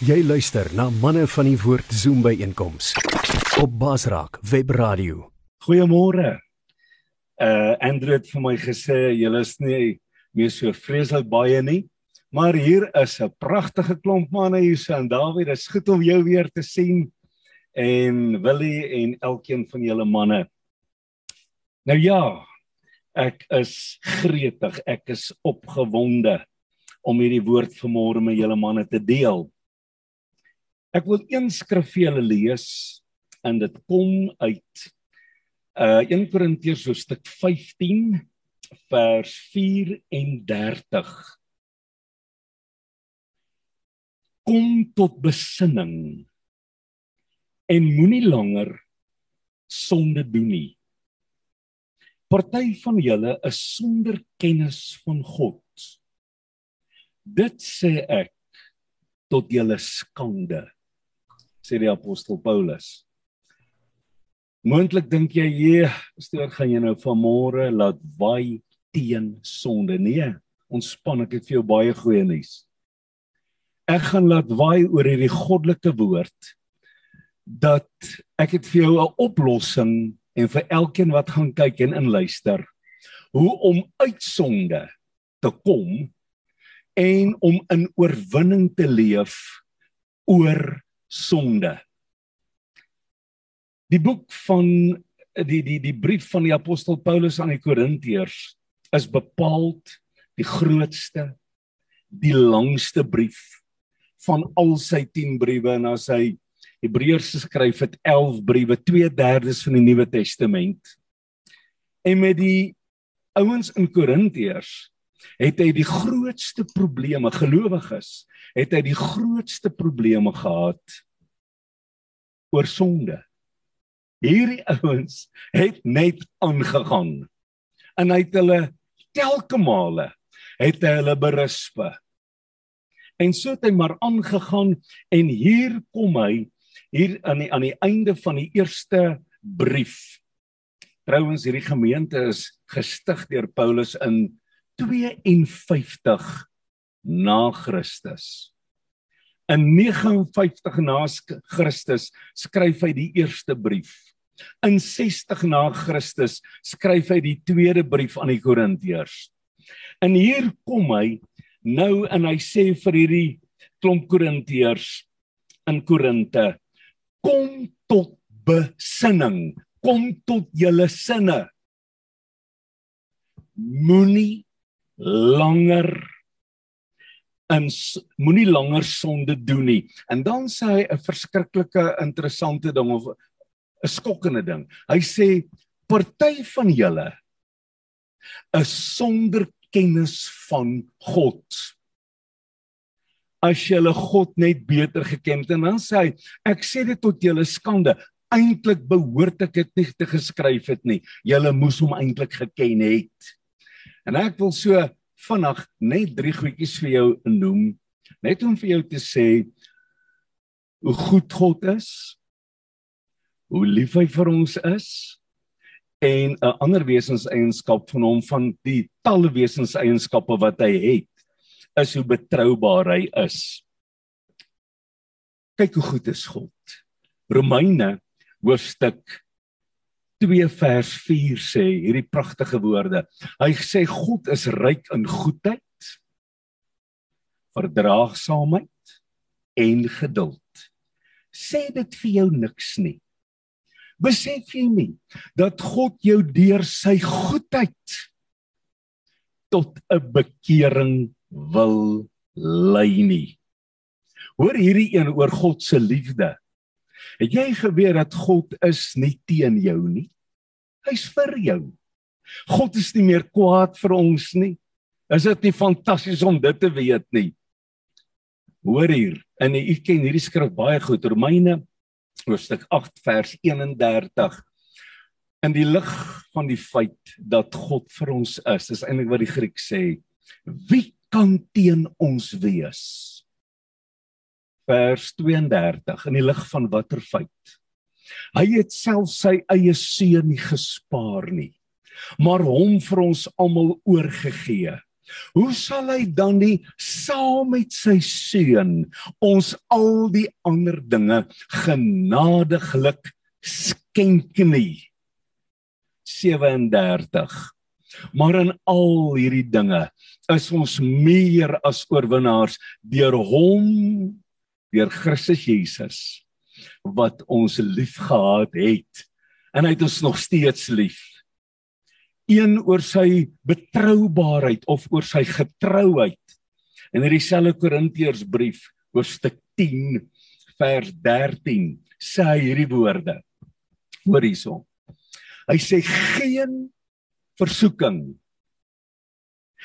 Jy luister na manne van die woord Zoom by einkoms op Basraak Webradio. Goeiemôre. Uh Andrew het vir my gesê julle is nie meer so vreeslik baie nie, maar hier is 'n pragtige klomp manne hier so en David, dit is goed om jou weer te sien en Willie en elkeen van julle manne. Nou ja, ek is gretig, ek is opgewonde om hierdie woord vanmôre met julle manne te deel. Ek wil een skrif vir julle lees en dit kom uit uh 1 Korintiërs hoofstuk 15 vers 34. Kom tot besinning en moenie langer sonde doen nie. Party van julle is sonder kennis van God. Dit sê ek tot julle skande sê die apostel Paulus. Moontlik dink jy, "Jee, pastoor, gaan jy nou vanmôre laat waai teen sonde?" Nee, ontspan, ek het vir jou baie goeie nuus. Ek gaan laat waai oor hierdie goddelike woord dat ek het vir jou 'n oplossing en vir elkeen wat gaan kyk en inluister hoe om uit sonde te kom en om in oorwinning te leef oor sonde. Die boek van die die die brief van die apostel Paulus aan die Korintiërs is bepaald die grootste die langste brief van al sy 10 briewe en as hy Hebreërs geskryf het 11 briewe 2/3 van die Nuwe Testament. En met die ouens in Korintiërs het hy die grootste probleme gelowiges het hy die grootste probleme gehad oor sonde. Hierdie ouens het net aangegaan. En hy het hulle telke male het hy hulle berisp. En so het hy maar aangegaan en hier kom hy hier aan die aan die einde van die eerste brief. Trouwens hierdie gemeente is gestig deur Paulus in 52 na Christus. In 59 na Christus skryf hy die eerste brief. In 60 na Christus skryf hy die tweede brief aan die Korintiërs. En hier kom hy nou en hy sê vir hierdie klomp Korintiërs in Korinte: Kom tot besinning, kom tot julle sinne. Moenie langer in moenie langer sonde doen nie. En dan sê hy 'n verskriklike interessante ding of 'n skokkende ding. Hy sê party van julle is sonder kennis van God. As julle God net beter geken het en dan sê hy ek sê dit tot julle skande. Eintlik behoort ek dit nie te geskryf het nie. Julle moes hom eintlik geken het. En ek wil so vinnig net drie goedjies vir jou noem, net om vir jou te sê hoe goed God is, hoe lief hy vir ons is en 'n ander wesenseienskap van hom van die talle wesenseienskappe wat hy het, is hoe betroubaar hy is. Kyk hoe goed is God. Romeine hoofstuk 2 vers 4 sê hierdie pragtige woorde. Hy sê God is ryk in goedheid, verdraagsaamheid en geduld. Sê dit vir jou niks nie. Besef jy nie dat God jou deur sy goedheid tot 'n bekering wil lei nie. Hoor hierdie een oor God se liefde. Het jy geweet dat God is nie teen jou nie? Hy's vir jou. God is nie meer kwaad vir ons nie. Is dit nie fantasties om dit te weet nie? Hoor hier, en u ken hierdie skrif baie goed, Romeine hoofstuk 8 vers 31. In die lig van die feit dat God vir ons is, is eintlik wat die Griek sê, wie kan teen ons wees? Vers 32 in die lig van watter feit. Hy het self sy eie seun nie gespaar nie, maar hom vir ons almal oorgegee. Hoe sal hy dan nie saam met sy seun ons al die ander dinge genadiglik skenk nie? 37 Maar in al hierdie dinge is ons meer as oorwinnaars deur hom deur Christus Jesus wat ons liefgehad het en hy het ons nog steeds lief. Een oor sy betroubaarheid of oor sy getrouheid. In hierdie selfe Korintiërsbrief hoofstuk 10 vers 13 sê hy hierdie woorde. Hoor hierson. Hy sê geen versoeking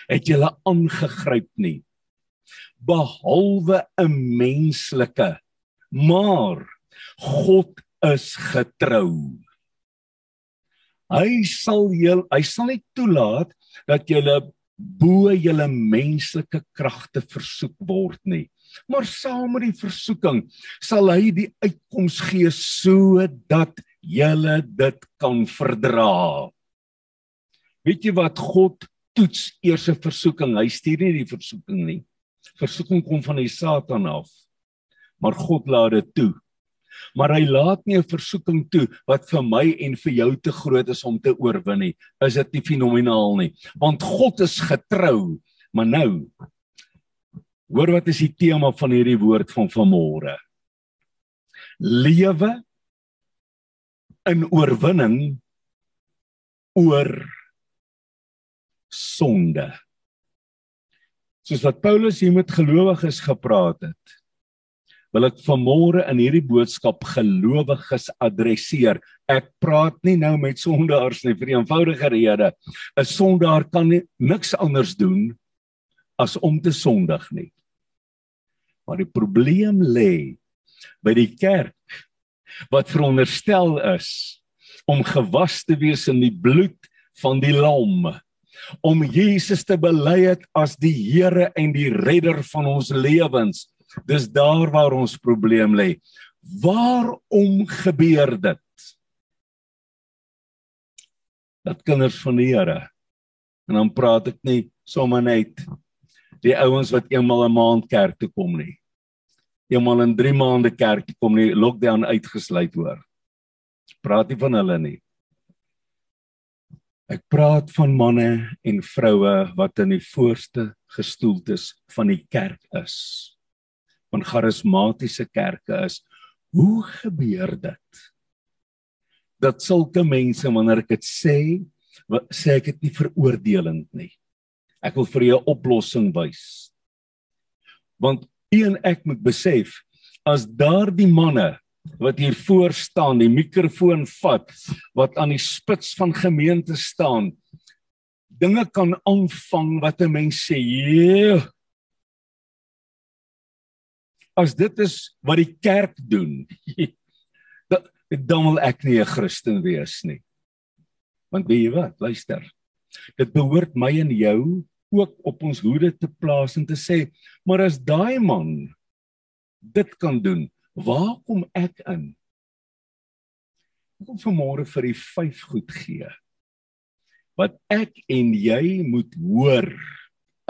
het julle aangegryp nie behalwe 'n menslike. Maar God is getrou. Hy sal julle hy sal nie toelaat dat julle bo julle menslike kragte versoek word nie. Maar saam met die versoeking sal hy die uitkoms gee sodat julle dit kan verdra. Weet jy wat? God toets eers 'n versoeking. Hy stuur nie die versoeking nie. Versoeking kom van die Satan af. Maar God laat dit toe. Maar hy laat nie 'n versoeking toe wat vir my en vir jou te groot is om te oorwin nie. Is dit nie fenomenaal nie? Want God is getrou. Maar nou hoor wat is die tema van hierdie woord van vanmôre? Lewe in oorwinning oor sonde. Soos wat Paulus hier met gelowiges gepraat het, wil ek vanmôre in hierdie boodskap gelowiges adresseer. Ek praat nie nou met sondaars nie vir 'n eenvoudige rede. 'n Sondaar kan nie, niks anders doen as om te sondig nie. Maar die probleem lê by die kerk wat veronderstel is om gewas te wees in die bloed van die lam om Jesus te bely het as die Here en die redder van ons lewens. Dis daar waar ons probleem lê. Waarom gebeur dit? Dat kinders van die Here. En dan praat ek nie sommer net die ouens wat eenmal 'n maand kerk toe kom nie. Eenmal in 3 maande kerk toe kom nie, lockdown uitgesluit hoor. Praat nie van hulle nie. Ek praat van manne en vroue wat in die voorste gestoeltes van die kerk is. Van charismatiese kerke is. Hoe gebeur dit? Dat sulke mense wanneer ek dit sê, sê ek dit nie veroordelend nie. Ek wil vir jou 'n oplossing wys. Want een ek moet besef as daardie manne wat hier voor staan, die mikrofoon vat, wat aan die spits van gemeente staan, dinge kan aanvang wat 'n mens sê, "Jee." As dit is wat die kerk doen, dan wil ek nie 'n Christen wees nie. Want weet jy wat? Luister. Dit behoort my en jou ook op ons hoede te plaas en te sê, maar as daai man dit kan doen, Waar kom ek in? Ek kom vanmôre vir die vyf goed gee. Wat ek en jy moet hoor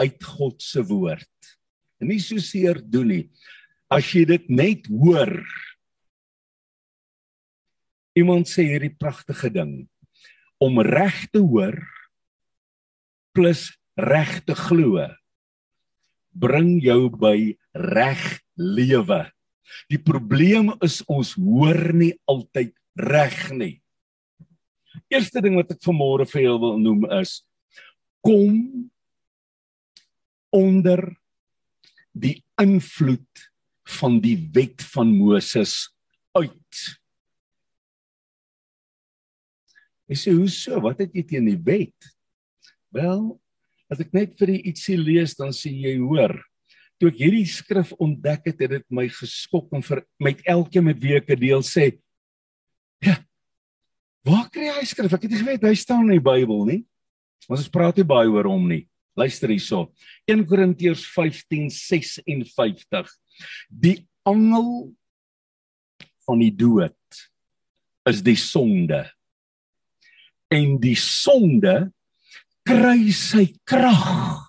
uit God se woord. En nie so seer doen nie. As jy dit net hoor. Iemand sê hierdie pragtige ding om reg te hoor plus reg te glo bring jou by reg lewe. Die probleem is ons hoor nie altyd reg nie. Eerste ding wat ek vanmôre vir julle wil noem is kom onder die invloed van die wet van Moses uit. Ek sê hoe so? Wat het jy teen die wet? Wel, as ek net vir u ietsie lees dan sê jy hoor, toe ek hierdie skrif ontdek het, het dit my geskok en vir met elkeen met wie ek deel sê ja waar kry hy skrif? Ek het nie geweet hy staan in die Bybel nie. Ons praat nie baie oor hom nie. Luister hierso. 1 Korintiërs 15:56 die angel van die dood is die sonde. En die sonde kry sy krag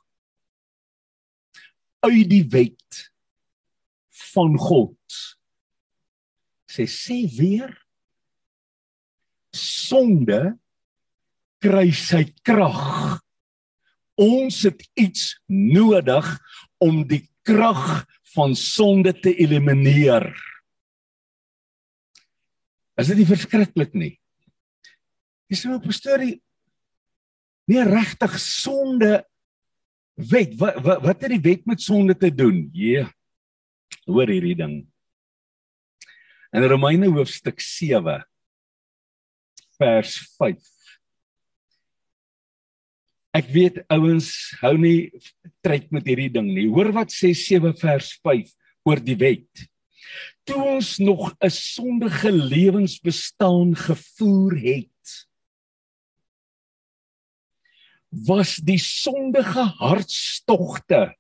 uit die wet van God. Sê sê weer sonde kry sy krag. Ons het iets nodig om die krag van sonde te elimineer. Is dit nie verskriklik nie? Dis so 'n storie nie regtig sonde wet wat wat, wat het die wet met sonde te doen? Ja. Yeah. Hoor hierdie ding. In Romeine hoofstuk 7 vers 5. Ek weet ouens hou nie trek met hierdie ding nie. Hoor wat sê 7 vers 5 oor die wet. Toe ons nog 'n sondige lewensbestaan gevoer het, was die sondige hartstogte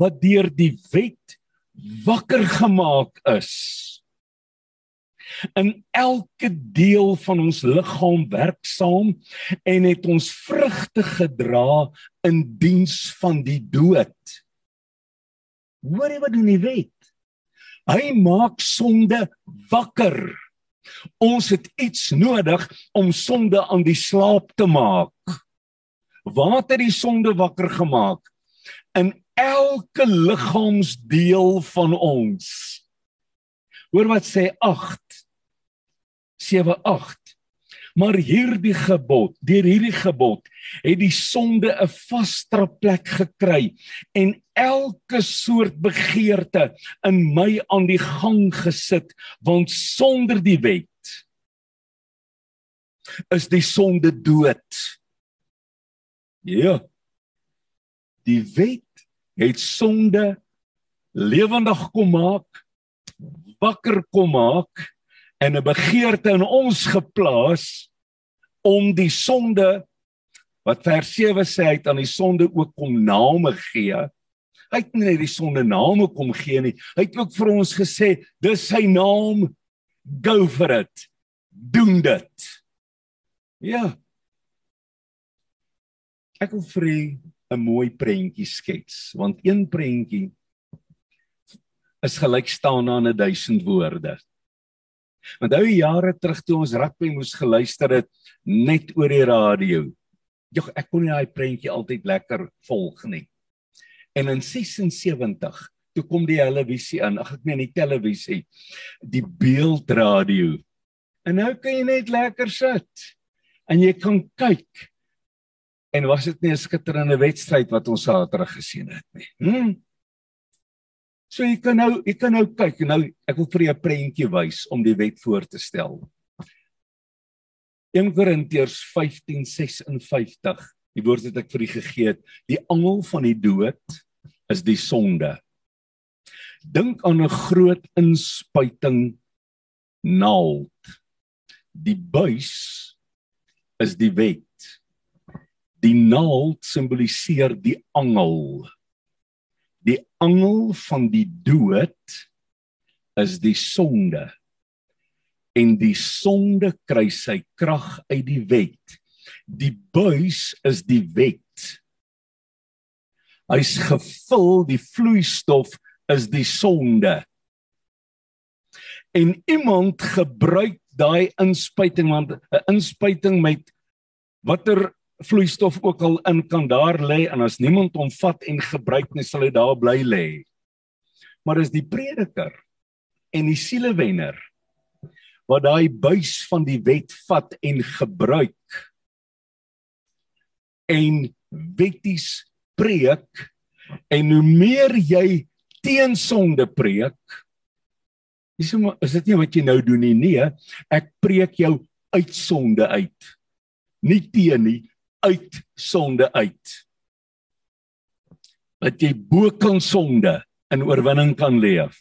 wat deur die wet wakker gemaak is in elke deel van ons liggaam werksaam en het ons vrugte gedra in diens van die dood. Hoor jy wat doen die wet? Hy maak sonde wakker. Ons het iets nodig om sonde aan die slaap te maak. Waar het die sonde wakker gemaak? In elke liggaamsdeel van ons. Hoor wat sê 8 7 8 Maar hierdie gebod, deur hierdie gebod, het die sonde 'n vaster plek gekry en elke soort begeerte in my aan die gang gesit, want sonder die wet is die sonde dood. Ja. Die wet het sonde lewendig kom maak, wakker kom maak en 'n begeerte in ons geplaas om die sonde wat vers 7 sê hy het aan die sonde ook kom name gee. Hy het nie net die sonde name kom gee nie. Hy het ook vir ons gesê dis sy naam go for it. Doen dit. Ja. Ek wil vir 'n mooi prentjie skets want een prentjie is gelyk staan aan 'n 1000 woorde. Onthou jare terug toe ons rugby moes geluister het net oor die radio. Jog, ek kon nie daai prentjie altyd lekker volg nie. En in 76 toe kom die televisie aan, ag ek meen die televisie, die beeldradio. En nou kan jy net lekker sit en jy kan kyk. En was dit nie 'n skitterende wedstryd wat ons Saterdag gesien het nie? Hm? So jy kan nou jy kan nou kyk nou ek wil vir jou 'n prentjie wys om die wet voor te stel. 1 Korintiërs 15:56. Die woord wat ek vir u gegee het, die angel van die dood is die sonde. Dink aan 'n groot inspuiting naald. Die buis is die wet. Die naald simboliseer die angel. Die angel van die dood is die sonde. En die sonde kry sy krag uit die wet. Die buis is die wet. Hy's gevul die vloeistof is die sonde. En iemand gebruik daai inspuiting want 'n inspuiting met watter vloeistof ook al in kan daar lê en as niemand hom vat en gebruik nie sal hy daar bly lê. Maar is die prediker en die sielewenner wat daai buis van die wet vat en gebruik en wetties preek en hoe meer jy teen sonde preek is is dit nie wat jy nou doen nie nee ek preek jou uit sonde uit nie teen nie uit sonde uit. Dat jy bo kan sonde in oorwinning kan leef.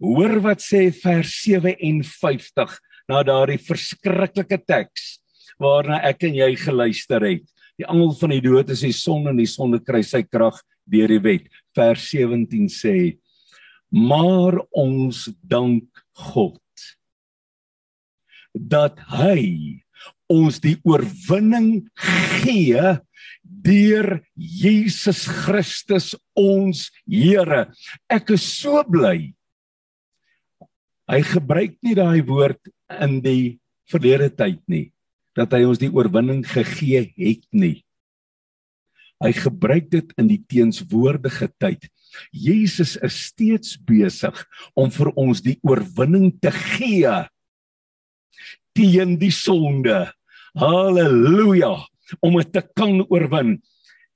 Hoor wat sê vers 57 na daardie verskriklike teks waarna ek en jy geluister het. Die angel van die dood is die son en die sonde kry sy krag deur die wet. Vers 17 sê: Maar ons dank God dat hy ons die oorwinning gee deur Jesus Christus ons Here. Ek is so bly. Hy gebruik nie daai woord in die verlede tyd nie dat hy ons die oorwinning gegee het nie. Hy gebruik dit in die teenswoordige tyd. Jesus is steeds besig om vir ons die oorwinning te gee teen die sonde. Halleluja! Om dit te kan oorwin.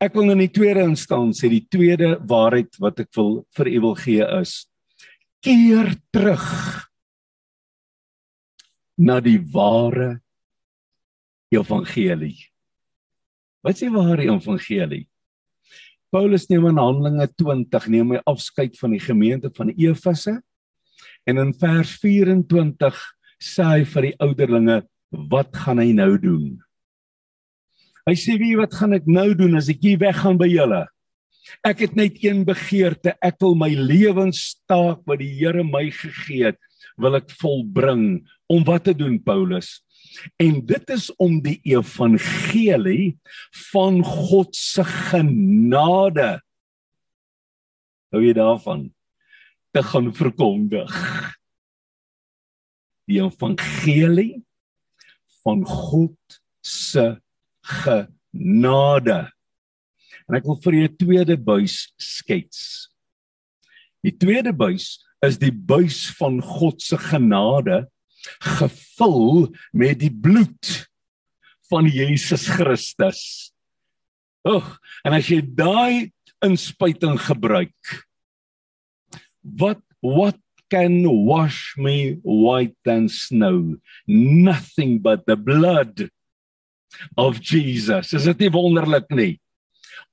Ek wil in die tweede instansie die tweede waarheid wat ek wil vir u wil gee is keer terug na die ware evangelie. Wat sê ware evangelie? Paulus neem in Handelinge 20 neem hy afskeid van die gemeente van Efese en in vers 24 sê hy vir die ouderlinge wat gaan hy nou doen? Hy sê wie wat gaan ek nou doen as ek hier weggaan by julle? Ek het net een begeerte, ek wil my lewenstaak wat die Here my gegee het, wil ek volbring. Om wat te doen Paulus? En dit is om die evangelie van God se genade hou jy daarvan te gaan verkondig. Die evangelie van God se genade. En ek wil vir jou 'n tweede buis skets. Die tweede buis is die buis van God se genade gevul met die bloed van Jesus Christus. Ag, en as jy daai inspuiting gebruik, wat what can wash me white than snow? Nothing but the blood of Jesus. Is dit nie wonderlik nie?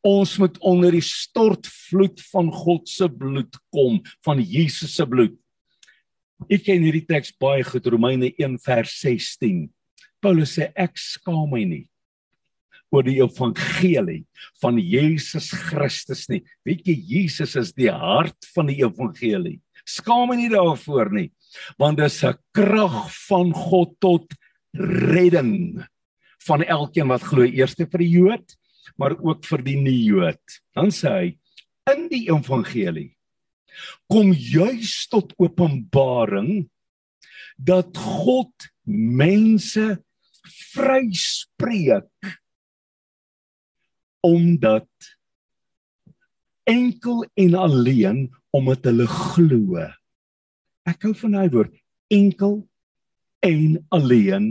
Ons moet onder die stortvloed van God se bloed kom, van Jesus se bloed. Ek ken hierdie teks baie goed Romeine 1 vers 16. Paulus sê ek skaam my nie oor die evangelie van Jesus Christus nie. Weet jy Jesus is die hart van die evangelie. Skaam my nie daarvoor nie, want dit is 'n krag van God tot redding van elkeen wat glo, eerste vir die Jood, maar ook vir die nie-Jood. Dan sê hy in die evangelie kom juis tot openbaring dat God mense vryspreek omdat enkel en alleen omdat hulle glo. Ek hou van daai woord enkel en alleen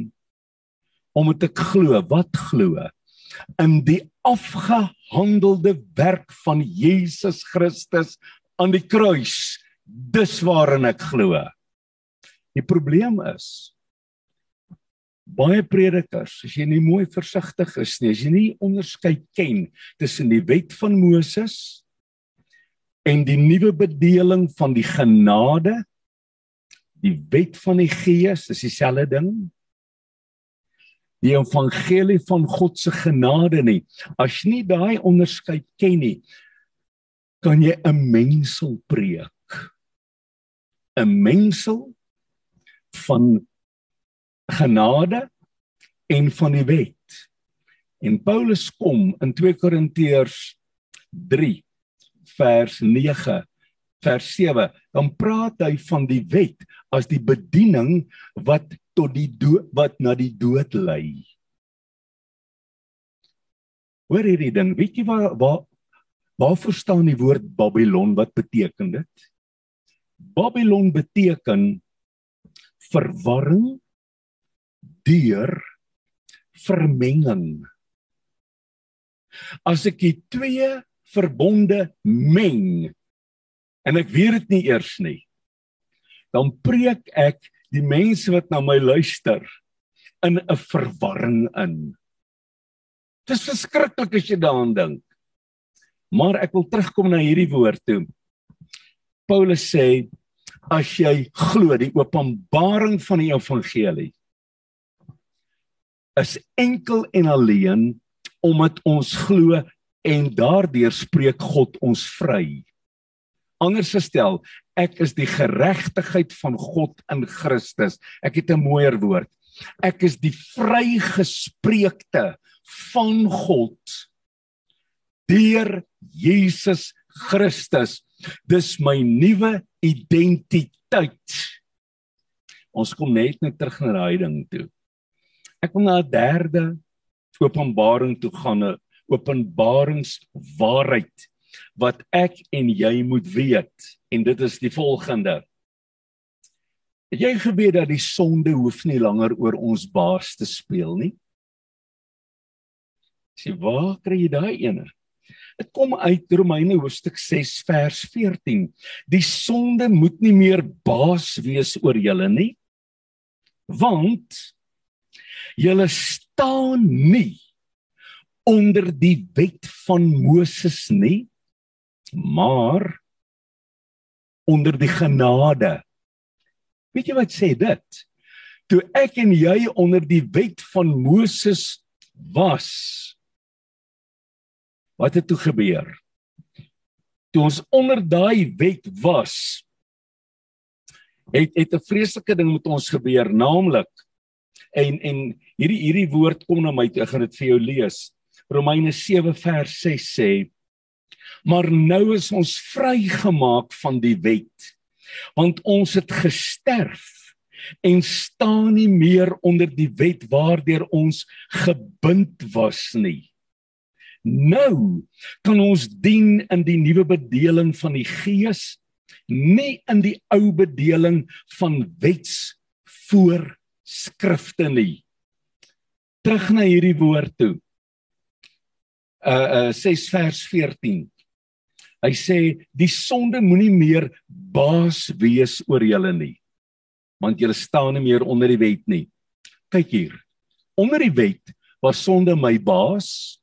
omdat ek glo. Wat glo? In die afgehandelde werk van Jesus Christus aan die kruis. Dis waarin ek glo. Die probleem is baie predikers, as jy nie mooi versigtig is nie, as jy nie onderskei ken tussen die wet van Moses en die nuwe bedeling van die genade, die wet van die Gees, is dieselfde ding. Die evangelie van God se genade nie. As jy nie daai onderskeid ken nie, kan jy 'n mengsel preek. 'n Mengsel van genade en van die wet. En Paulus kom in 2 Korintiërs 3 vers 9 vers 7 dan praat hy van die wet as die bediening wat tot die dood wat na die dood lei. Hoor hierdie ding, weet jy waar waar Waarvoor staan die woord Babylon? Wat beteken dit? Babylon beteken verwarring deur vermenging. As ek die twee verbonde meng en ek weet dit nie eers nie, dan preek ek die mense wat na my luister in 'n verwarring in. Dit is verskriklik as jy daaraan dink. Maar ek wil terugkom na hierdie woord toe. Paulus sê as jy glo die openbaring van die evangelie is enkel en alleen omdat ons glo en daardeur spreek God ons vry. Anders gestel, ek is die geregtigheid van God in Christus. Ek het 'n mooier woord. Ek is die vrygespreekte van God deur Jesus Christus. Dis my nuwe identiteit. Ons kom net net terug na daai ding toe. Ek wil na 'n derde openbaring toe gaan, 'n openbaringswaarheid wat ek en jy moet weet en dit is die volgende. Het jy geweet dat die sonde hoef nie langer oor ons baas te speel nie? Sien, waar kry jy daai ene? Dit kom uit Romeine hoofstuk 6 vers 14. Die sonde moet nie meer baas wees oor julle nie. Want julle staan nie onder die wet van Moses nie, maar onder die genade. Weet jy wat sê dit? Toe ek en jy onder die wet van Moses was, Wat het toe gebeur? Toe ons onder daai wet was, het het 'n vreeslike ding met ons gebeur, naamlik en en hierdie hierdie woord kom na my toe, ek gaan dit vir jou lees. Romeine 7 vers 6 sê: Maar nou is ons vrygemaak van die wet, want ons het gesterf en staan nie meer onder die wet waardeur ons gebind was nie. Nou kan ons dien in die nuwe bedeling van die Gees, nie in die ou bedeling van wets voorskrifte nie. Terug na hierdie woord toe. Uh uh 6 vers 14. Hy sê die sonde moenie meer baas wees oor julle nie. Want julle staan nie meer onder die wet nie. Kyk hier. Onder die wet was sonde my baas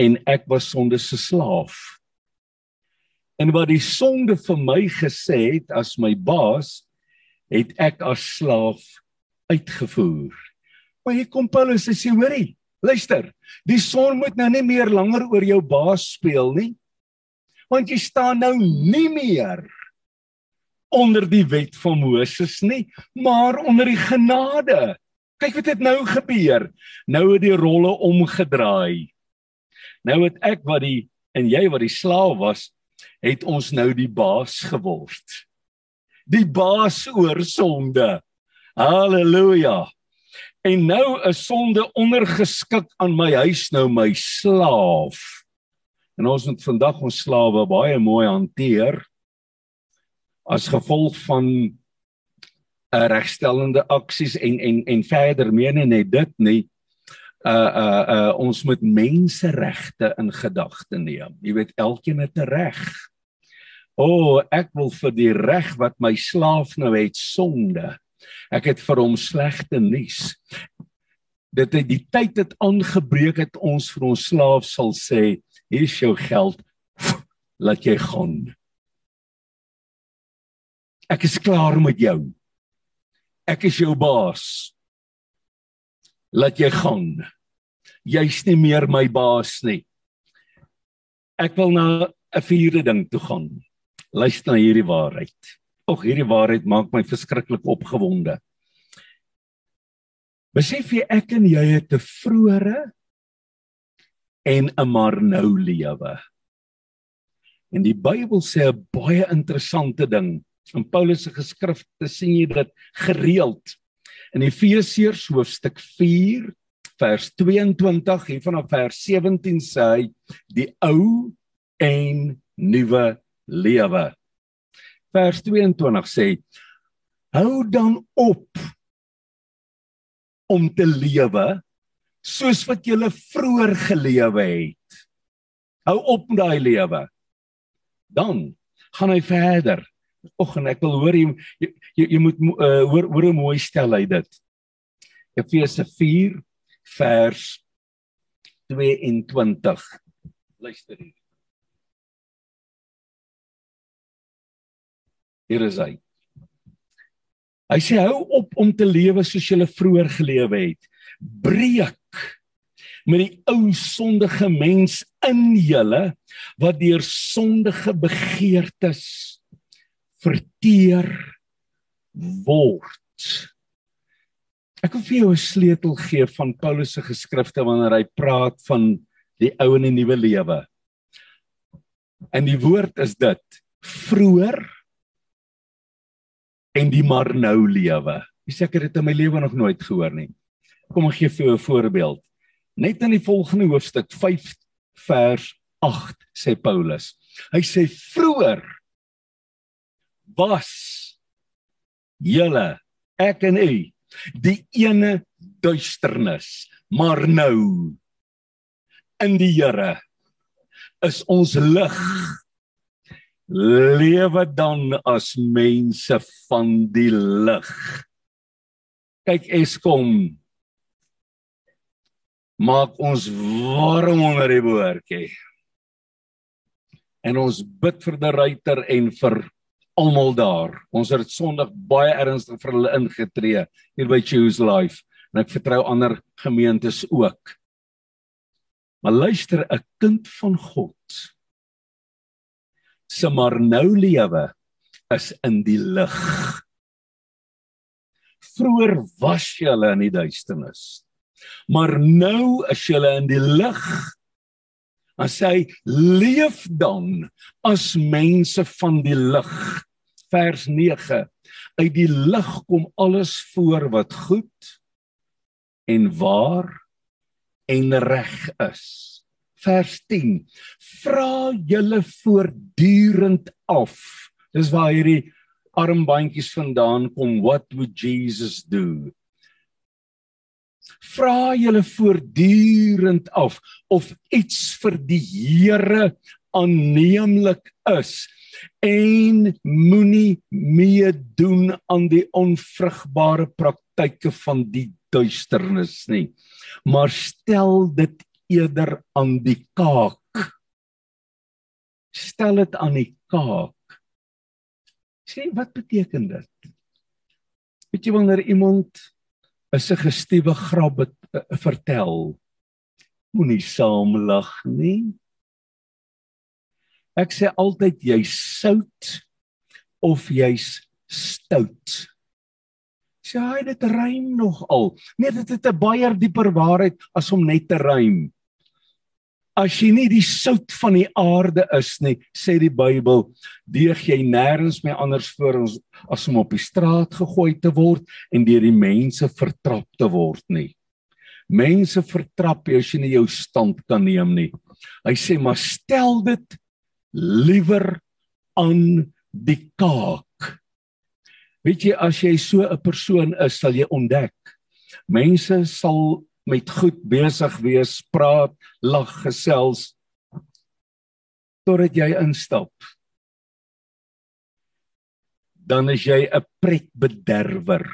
en ek was sonde se slaaf. En wat die sonde vir my gesê het as my baas, het ek as slaaf uitgevoer. Maar hier kom Paulus en sê hoorie, luister, die son moet nou nie meer langer oor jou baas speel nie. Want jy staan nou nie meer onder die wet van Moses nie, maar onder die genade. Kyk wat het nou gebeur. Nou het die rolle omgedraai. Nou het ek wat die en jy wat die slaaf was, het ons nou die baas geword. Die baas oor sonde. Halleluja. En nou is sonde ondergeskik aan my huis nou my slaaf. En ons moet vandag ons slawe baie mooi hanteer as gevolg van 'n eh, regstellende aksies en en en verder meen net dit nie uh uh uh ons moet menseregte in gedagte neem. Jy weet elkeen het 'n reg. O, oh, ek wil vir die reg wat my slaaf nou het sonde. Ek het vir hom slegte nuus. Dit het die tyd het aangebreek het ons vir ons slaaf sal sê, hier is jou geld. Laat jy gaan. Ek is klaar met jou. Ek is jou baas laat jy gaan. Jy's nie meer my baas nie. Ek wil na 'n vierde ding toe gaan. Luister na hierdie waarheid. Ag, hierdie waarheid maak my verskriklik opgewonde. Besef jy ek en jy het 'n vroeëre en 'n maar nou lewe. En die Bybel sê 'n baie interessante ding. In Paulus se geskrifte sien jy dit gereeld. In Efesiërs hoofstuk 4 vers 22 hier vanaf vers 17 sê hy die ou en nuwe lewe. Vers 22 sê hou dan op om te lewe soos wat jy vroeër gelewe het. Hou op met daai lewe. Dan gaan hy verder. Och en ek wil hoor jy jy, jy moet uh, hoor hoor hoe mooi stel hy dit. Efesië 4 vers 22. Luister hier. Hier is hy. Hy sê hou op om te lewe soos jy vroeër gelewe het. Breek met die ou sondige mens in julle wat deur sondige begeertes verteer word. Ek wil vir jou 'n sleutel gee van Paulus se geskrifte wanneer hy praat van die ou en die nuwe lewe. En die woord is dit vroeër en die maar nou lewe. Ek seker dit in my lewe nog nooit gehoor nie. Kom ek gee vir jou 'n voorbeeld. Net in die volgende hoofstuk 5 vers 8 sê Paulus. Hy sê vroeër was julle ek en u die ene duisternis, maar nou in die Here is ons lig lewe dan as mense van die lig. Kyk Eskom maak ons warm onder die boortjie. En ons bid vir die ruiter en vir almal daar. Ons het Sondag baie ernstig vir hulle ingetree hier by Choose Life en ek vertrou ander gemeentes ook. Maar luister, 'n kind van God se maar nou lewe is in die lig. Vroer was jy in die duisternis. Maar nou is jy in die lig. As hy leef dan as mense van die lig. Vers 9. Uit die lig kom alles voor wat goed en waar en reg is vers 10 vra julle voortdurend af. Dis waar hierdie armbandjies vandaan kom. What would jesus do vra julle voortdurend af of iets vir die Here aanneemlik is en moenie meedoen aan die onvrugbare praktyke van die duisternis nie. Maar stel dit eerder aan die kaak. Stel dit aan die kaak. Sê wat beteken dit? Weet jy wanneer iemand 'n suggestiewe grap het, uh, vertel, moenie saam lag nie. Ek sê altyd jy's sout of jy's stout. Sê hy dit rym nog al. Nee, dit het 'n baie dieper waarheid as om net te rym. As jy nie die sout van die aarde is nie, sê die Bybel, deeg jy nêrens meer anders voor ons as om op die straat gegooi te word en deur die mense vertrap te word nie. Mense vertrap jy as jy nie jou stand kan neem nie. Hy sê maar stel dit liewer aan die kaak. Weet jy as jy so 'n persoon is, sal jy ontdek mense sal met goed besig wees, praat, lag, gesels totdat jy instap. Dan is jy 'n pretbederwer.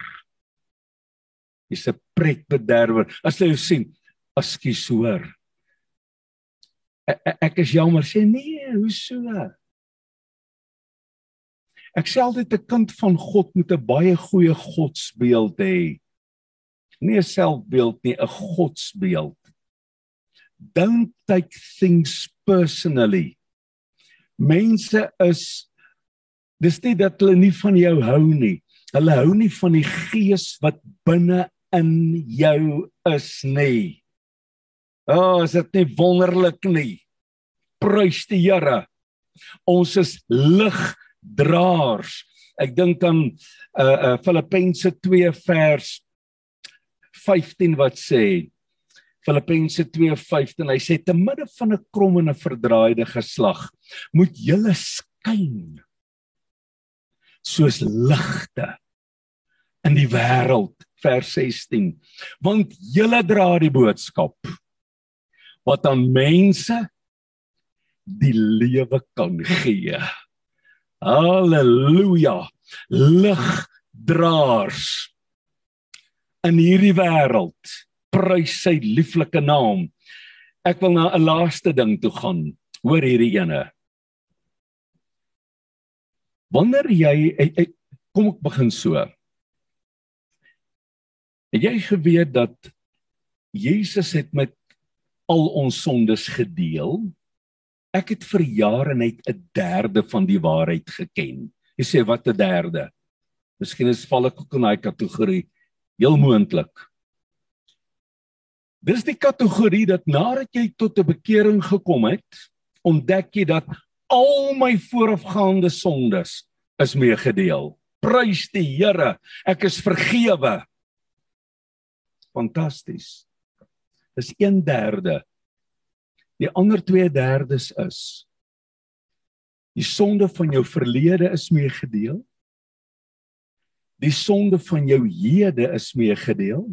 Jy's 'n pretbederwer. As jy sien, askies hoor. Ek, e, ek is jammer sê nee, hoe so? Ek sê altyd 'n kind van God moet 'n baie goeie godsbeeld hê nie 'n selfbeeld nie, 'n godsbeeld. Don't take things personally. Mense is dis nie dat hulle nie van jou hou nie. Hulle hou nie van die gees wat binne in jou is nie. O, oh, is dit nie wonderlik nie? Prys die Here. Ons is ligdraers. Ek dink aan uh uh Filippense 2 vers 15 wat sê Filippense 2:15 hy sê te midde van 'n krom en 'n verdraaide geslag moet julle skyn soos ligte in die wêreld. Vers 16 want julle dra die boodskap wat aan mense die lewe kan gee. Haleluja ligdraers in hierdie wêreld. Prys sy lieflike naam. Ek wil na 'n laaste ding toe gaan. Hoor hierdie ene. Wanneer jy kom ek begin so. Het jy geweet dat Jesus het met al ons sondes gedeel? Ek het vir jare net 'n derde van die waarheid geken. Jy sê wat 'n derde? Miskien is val ek ook in daai kategorie heel moontlik. Dis die kategorie dat nadat jy tot 'n bekering gekom het, ontdek jy dat al my voorafgaande sondes is meegedeel. Prys die Here. Ek is vergewe. Fantasties. Dis 1/3. Die ander 2/3 is die sonde van jou verlede is meegedeel. Die sonde van jou hede is meegedeel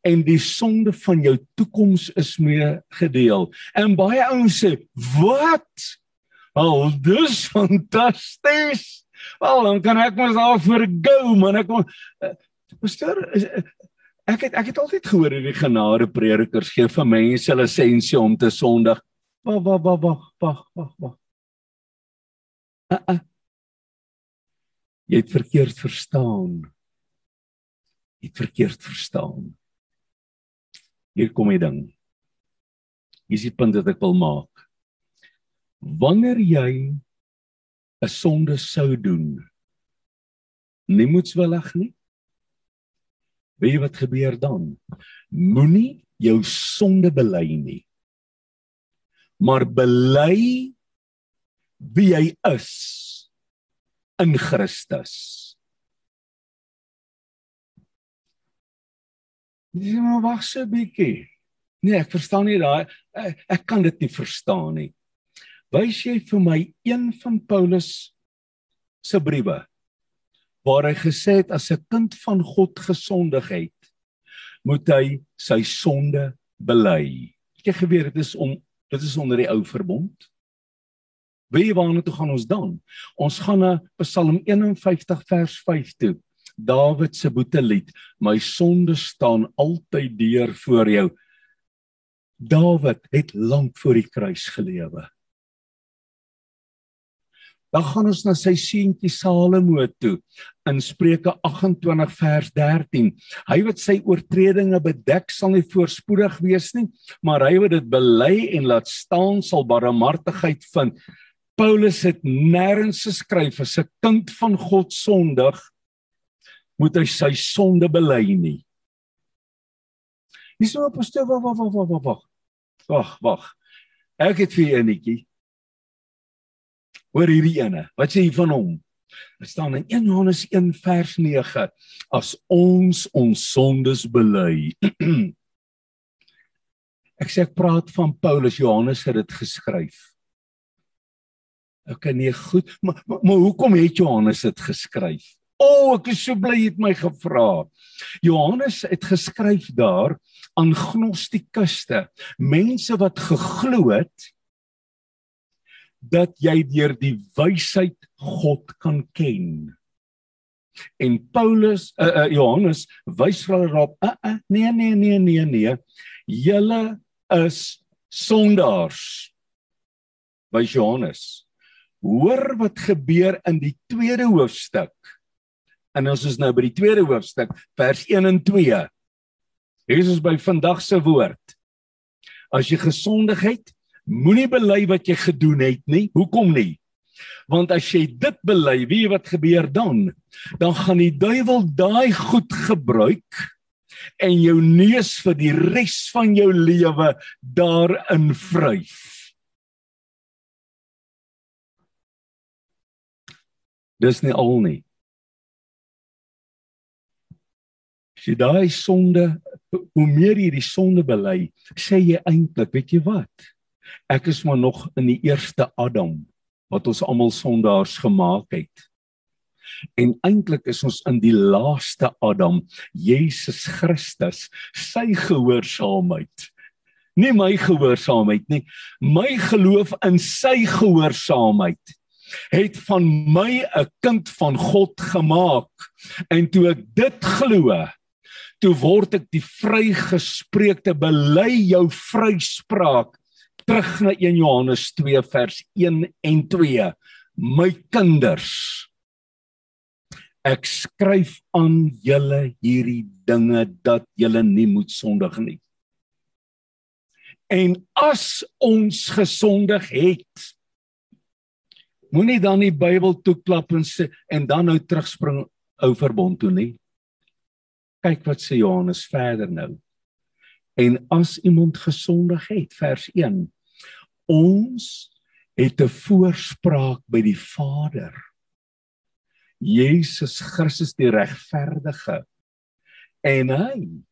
en die sonde van jou toekoms is meegedeel. En baie ouens sê, "Wat? Al dis fantasties." Wel, dan kan ek mos daar vergou, man. Ek eh, Pastor, ek het ek het altyd gehoor hierdie genade predikers gee vir mense lisensie om te sondig. Wag, wag, wag, wag, wag, wag. Uh -uh. Jy het verkeerd verstaan. Jy het verkeerd verstaan. Hier kom die ding. Hier is die punt wat ek wil maak. Wanneer jy 'n sonde sou doen, nie moetswillig nie. Weet jy wat gebeur dan? Moenie jou sonde bely nie. Maar bely wie jy is in Christus. Dis maar wag so 'n bietjie. Nee, ek verstaan nie daai ek, ek kan dit nie verstaan nie. Wys jy vir my een van Paulus se briewe waar hy gesê het as 'n kind van God gesondig het, moet hy sy sonde bely. Het jy geweet dit is om dit is onder die ou verbond? Wie waarna toe gaan ons dan? Ons gaan na Psalm 51 vers 5 toe. Dawid se boetelied, my sonde staan altyd deur voor jou. Dawid het lank voor die kruis gelewe. Dan gaan ons na sy seentjie Salomo toe in Spreuke 28 vers 13. Hy wat sy oortredinge bedek sal nie voorspoedig wees nie, maar hy wat dit bely en laat staan sal barmhartigheid vind. Paulus het nêrens geskryf as 'n kind van God sondig moet hy sy sonde bely nie. Dis nou stuk wag wag wag wag wag. Wag, wag. Ek het vir enetjie. Hoor hierdie ene. Wat sê jy van hom? Dit staan in 1 Johannes 1 vers 9 as ons ons sondes bely. ek sê ek praat van Paulus Johannes het dit geskryf. Ek kan nie goed maar, maar, maar hoekom het Johannes dit geskryf? O, oh, ek is so bly jy het my gevra. Johannes het geskryf daar aan gnostikuste, mense wat geglo het dat jy deur die wysheid God kan ken. En Paulus, uh, uh, Johannes wys vir hulle op, uh, uh, nee nee nee nee nee. Julle is sondaars. By Johannes. Hoor wat gebeur in die tweede hoofstuk. En ons is nou by die tweede hoofstuk, vers 1 en 2. Jesus by vandag se woord. As jy gesondig het, moenie bely wat jy gedoen het nie. Hoekom nie? Want as jy dit bely, weet jy wat gebeur dan? Dan gaan die duiwel daai goed gebruik en jou neus vir die res van jou lewe daarin vryf. Dis nie al nie. As jy daai sonde, hoe meer jy die sonde bely, sê jy eintlik, weet jy wat? Ek is maar nog in die eerste Adam wat ons almal sondaars gemaak het. En eintlik is ons in die laaste Adam, Jesus Christus, sy gehoorsaamheid. Nie my gehoorsaamheid nie, my geloof in sy gehoorsaamheid het van my 'n kind van God gemaak. En toe ek dit glo, toe word ek die vrygespreekte bely jou vryspraak terug na 1 Johannes 2 vers 1 en 2 my kinders ek skryf aan julle hierdie dinge dat julle nie moet sondig nie en as ons gesondig het moenie dan die Bybel toeklap en sê en dan nou terugspring ou verbond toe nie kyk wat sê Johannes verder nou. En as iemand gesondig het, vers 1. Ons het 'n voorspraak by die Vader. Jesus Christus die regverdige en hy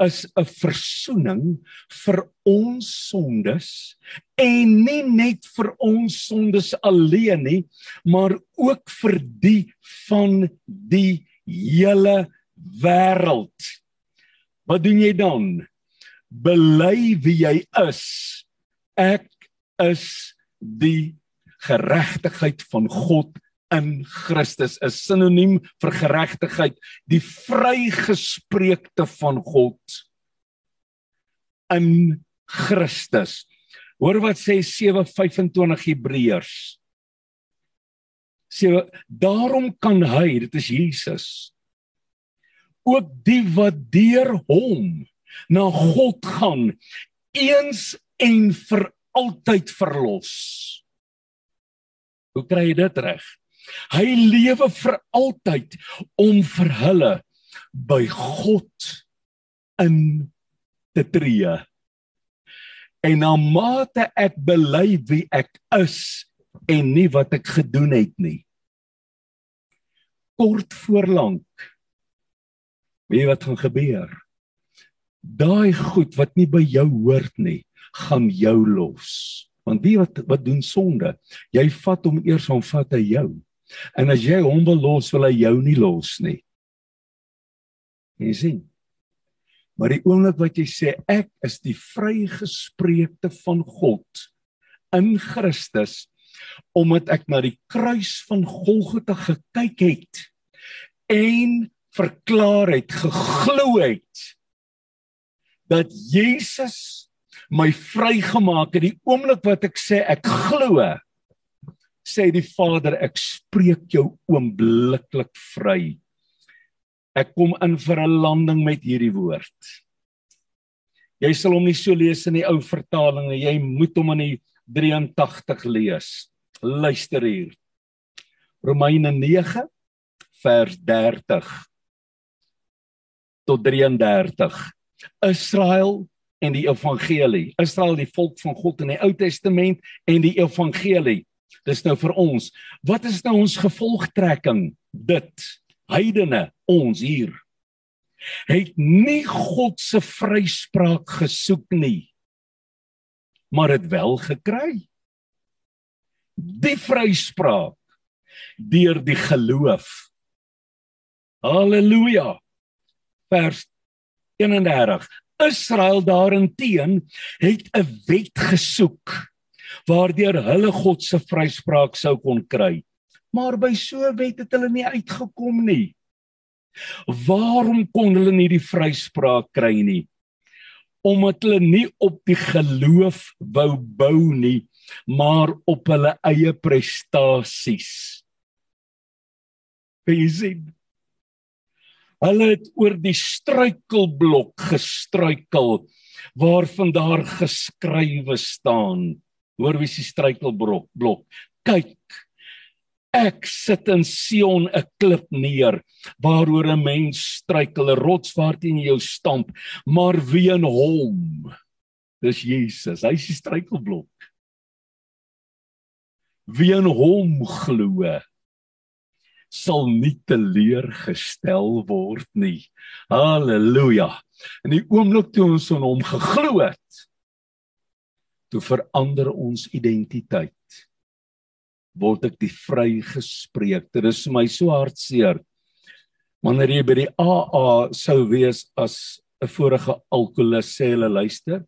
is 'n verzoening vir ons sondes en nie net vir ons sondes alleen nie maar ook vir die van die hele wêreld. Wat doen jy dan? Bely wie jy is. Ek is die geregtigheid van God in Christus is sinoniem vir geregtigheid, die vrygespreekte van God in Christus. Hoor wat sê 7:25 Hebreërs. Sê daarom kan hy, dit is Jesus, ook die wat deur hom na God gaan eens en vir altyd verlos. Hoe kry jy dit reg? Hy lewe vir altyd om vir hulle by God in te tree. En na mate ek bely wie ek is en nie wat ek gedoen het nie. Kort voorlank. Weet wat gaan gebeur? Daai goed wat nie by jou hoort nie, gaan jou los. Want wie wat wat doen sonde? Jy vat hom eers om vat hy jou. En as jy hom wil los, wil hy jou nie los nie. Jy sien. Maar die oomblik wat jy sê ek is die vrygespreekte van God in Christus omdat ek na die kruis van Golgotha gekyk het en verklaar het, geglo het dat Jesus my vrygemaak het die oomblik wat ek sê ek glo sê die Vader, ek spreek jou oombliklik vry. Ek kom in vir 'n landing met hierdie woord. Jy sal hom nie so lees in die ou vertaling nie. Jy moet hom in die 83 lees. Luister hier. Romeine 9 vers 30 tot 33. Israel en die evangelie. Israel die volk van God in die Ou Testament en die evangelie Dis nou vir ons. Wat is nou ons gevolgtrekking? Dit heidene ons hier het nie God se vryspraak gesoek nie maar dit wel gekry. Die vryspraak deur die geloof. Halleluja. Vers 31. Israel daarenteen het 'n wet gesoek waardeur hulle God se vryspraak sou kon kry. Maar by so wet het hulle nie uitgekom nie. Waarom kon hulle nie die vryspraak kry nie? Omdat hulle nie op die geloof wou bou nie, maar op hulle eie prestasies. Jy sien Hulle het oor die struikelblok gestruikel waarvan daar geskrywe staan. Hoor wie se struikelblok blok. Kyk. Ek sit in Sion 'n klip neer waaroor 'n mens struikel, 'n rots waarteen jy stamp, maar wie in hom? Dis Jesus. Hy is die struikelblok. Wie in hom glo sal nie teleurgestel word nie. Halleluja. In die oomblik toe ons aan hom geglo het, toe verander ons identiteit. Word ek die vrygespreek. Dit is my so hartseer. Wanneer jy by die AA sou wees as 'n vorige alkoholist sê hulle luister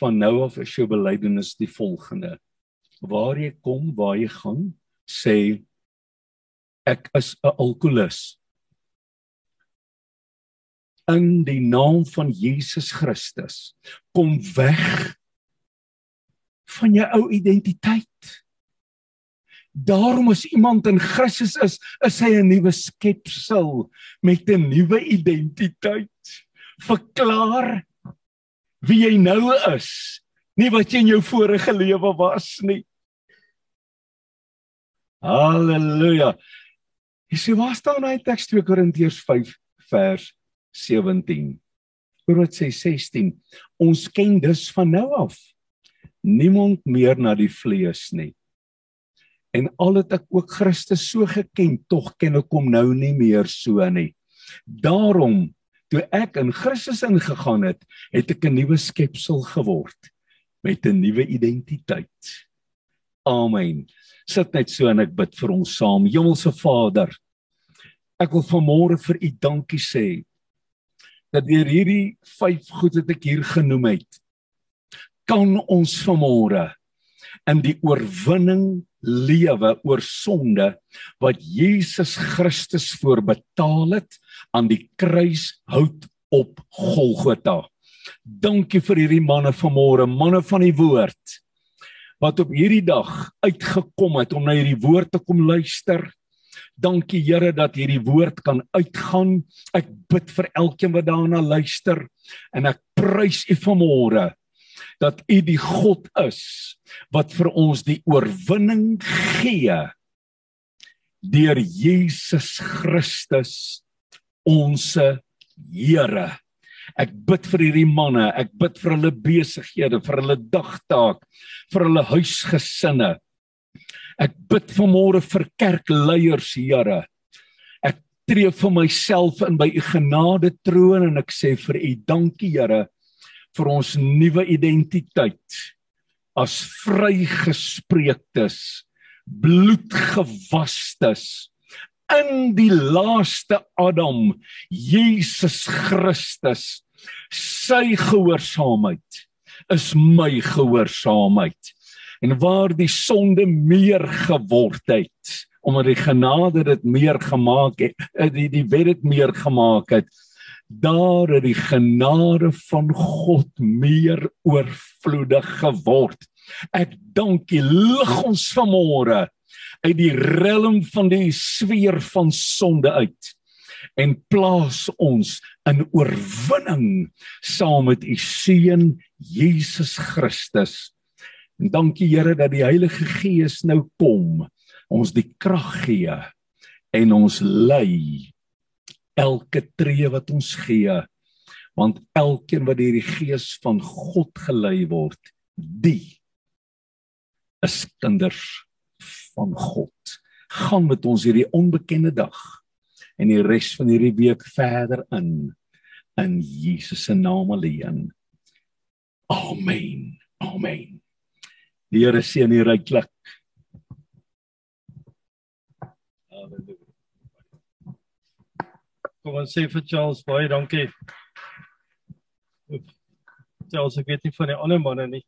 van nou af is jou belydenis die volgende. Waar jy kom waar jy gaan sê ek is 'n alkoholist. In die naam van Jesus Christus kom weg van jou ou identiteit. Daarom as iemand in Christus is, is hy 'n nuwe skepsel met 'n nuwe identiteit. Verklaar wie jy nou is, nie wat jy in jou vorige lewe was nie. Halleluja. Jy sê waar staan hy teks 2 Korintiërs 5 vers 17. Hoor wat sê 16. Ons ken dus van nou af niemand meer na die vlees nie. En al het ek ook Christus so geken, tog ken ek hom nou nie meer so nie. Daarom toe ek in Christus ingegaan het, het ek 'n nuwe skepsel geword met 'n nuwe identiteit. Amen. Sit net so en ek bid vir ons saam. Hemelse Vader, ek wil vanmôre vir U dankie sê dat deur hierdie vyf goed wat ek hier genoem het, kan ons vanmôre in die oorwinning lewe oor sonde wat Jesus Christus voorbetaal het aan die kruishout op Golgotha. Dankie vir hierdie manne vanmôre, manne van die woord wat op hierdie dag uitgekom het om na hierdie woord te kom luister. Dankie Here dat hierdie woord kan uitgaan. Ek bid vir elkeen wat daarna luister en ek prys U vanmôre dat U die God is wat vir ons die oorwinning gee deur Jesus Christus ons Here. Ek bid vir hierdie manne, ek bid vir hulle besighede, vir hulle dagtaak, vir hulle huisgesinne. Ek bid vanmôre vir kerkleiers, Here. Ek tree vir myself in by u genade troon en ek sê vir u dankie, Here, vir ons nuwe identiteit as vrygespreektes, bloedgewastes in die laaste Adam, Jesus Christus. Sy gehoorsaamheid is my gehoorsaamheid. En waar die sonde meer geword het, omdat die genade dit meer gemaak het, eh, die die wet dit meer gemaak het, daar het die genade van God meer oorvloedig geword. Ek dank U lig ons vanmôre uit die rillum van die sweer van sonde uit en plaas ons in oorwinning saam met u seun Jesus Christus. En dankie Here dat die Heilige Gees nou kom, ons die krag gee en ons lei elke tree wat ons gee want elkeen wat deur die gees van God gelei word die is kinders van God. Gaan met ons hierdie onbekende dag en die res van hierdie week verder in in Jesus se naam alleen. Amen. Amen. Die Here seën u ryklik Kom ons sê vir Charles baie dankie. Charles, ek weet nie van die ander manne nie.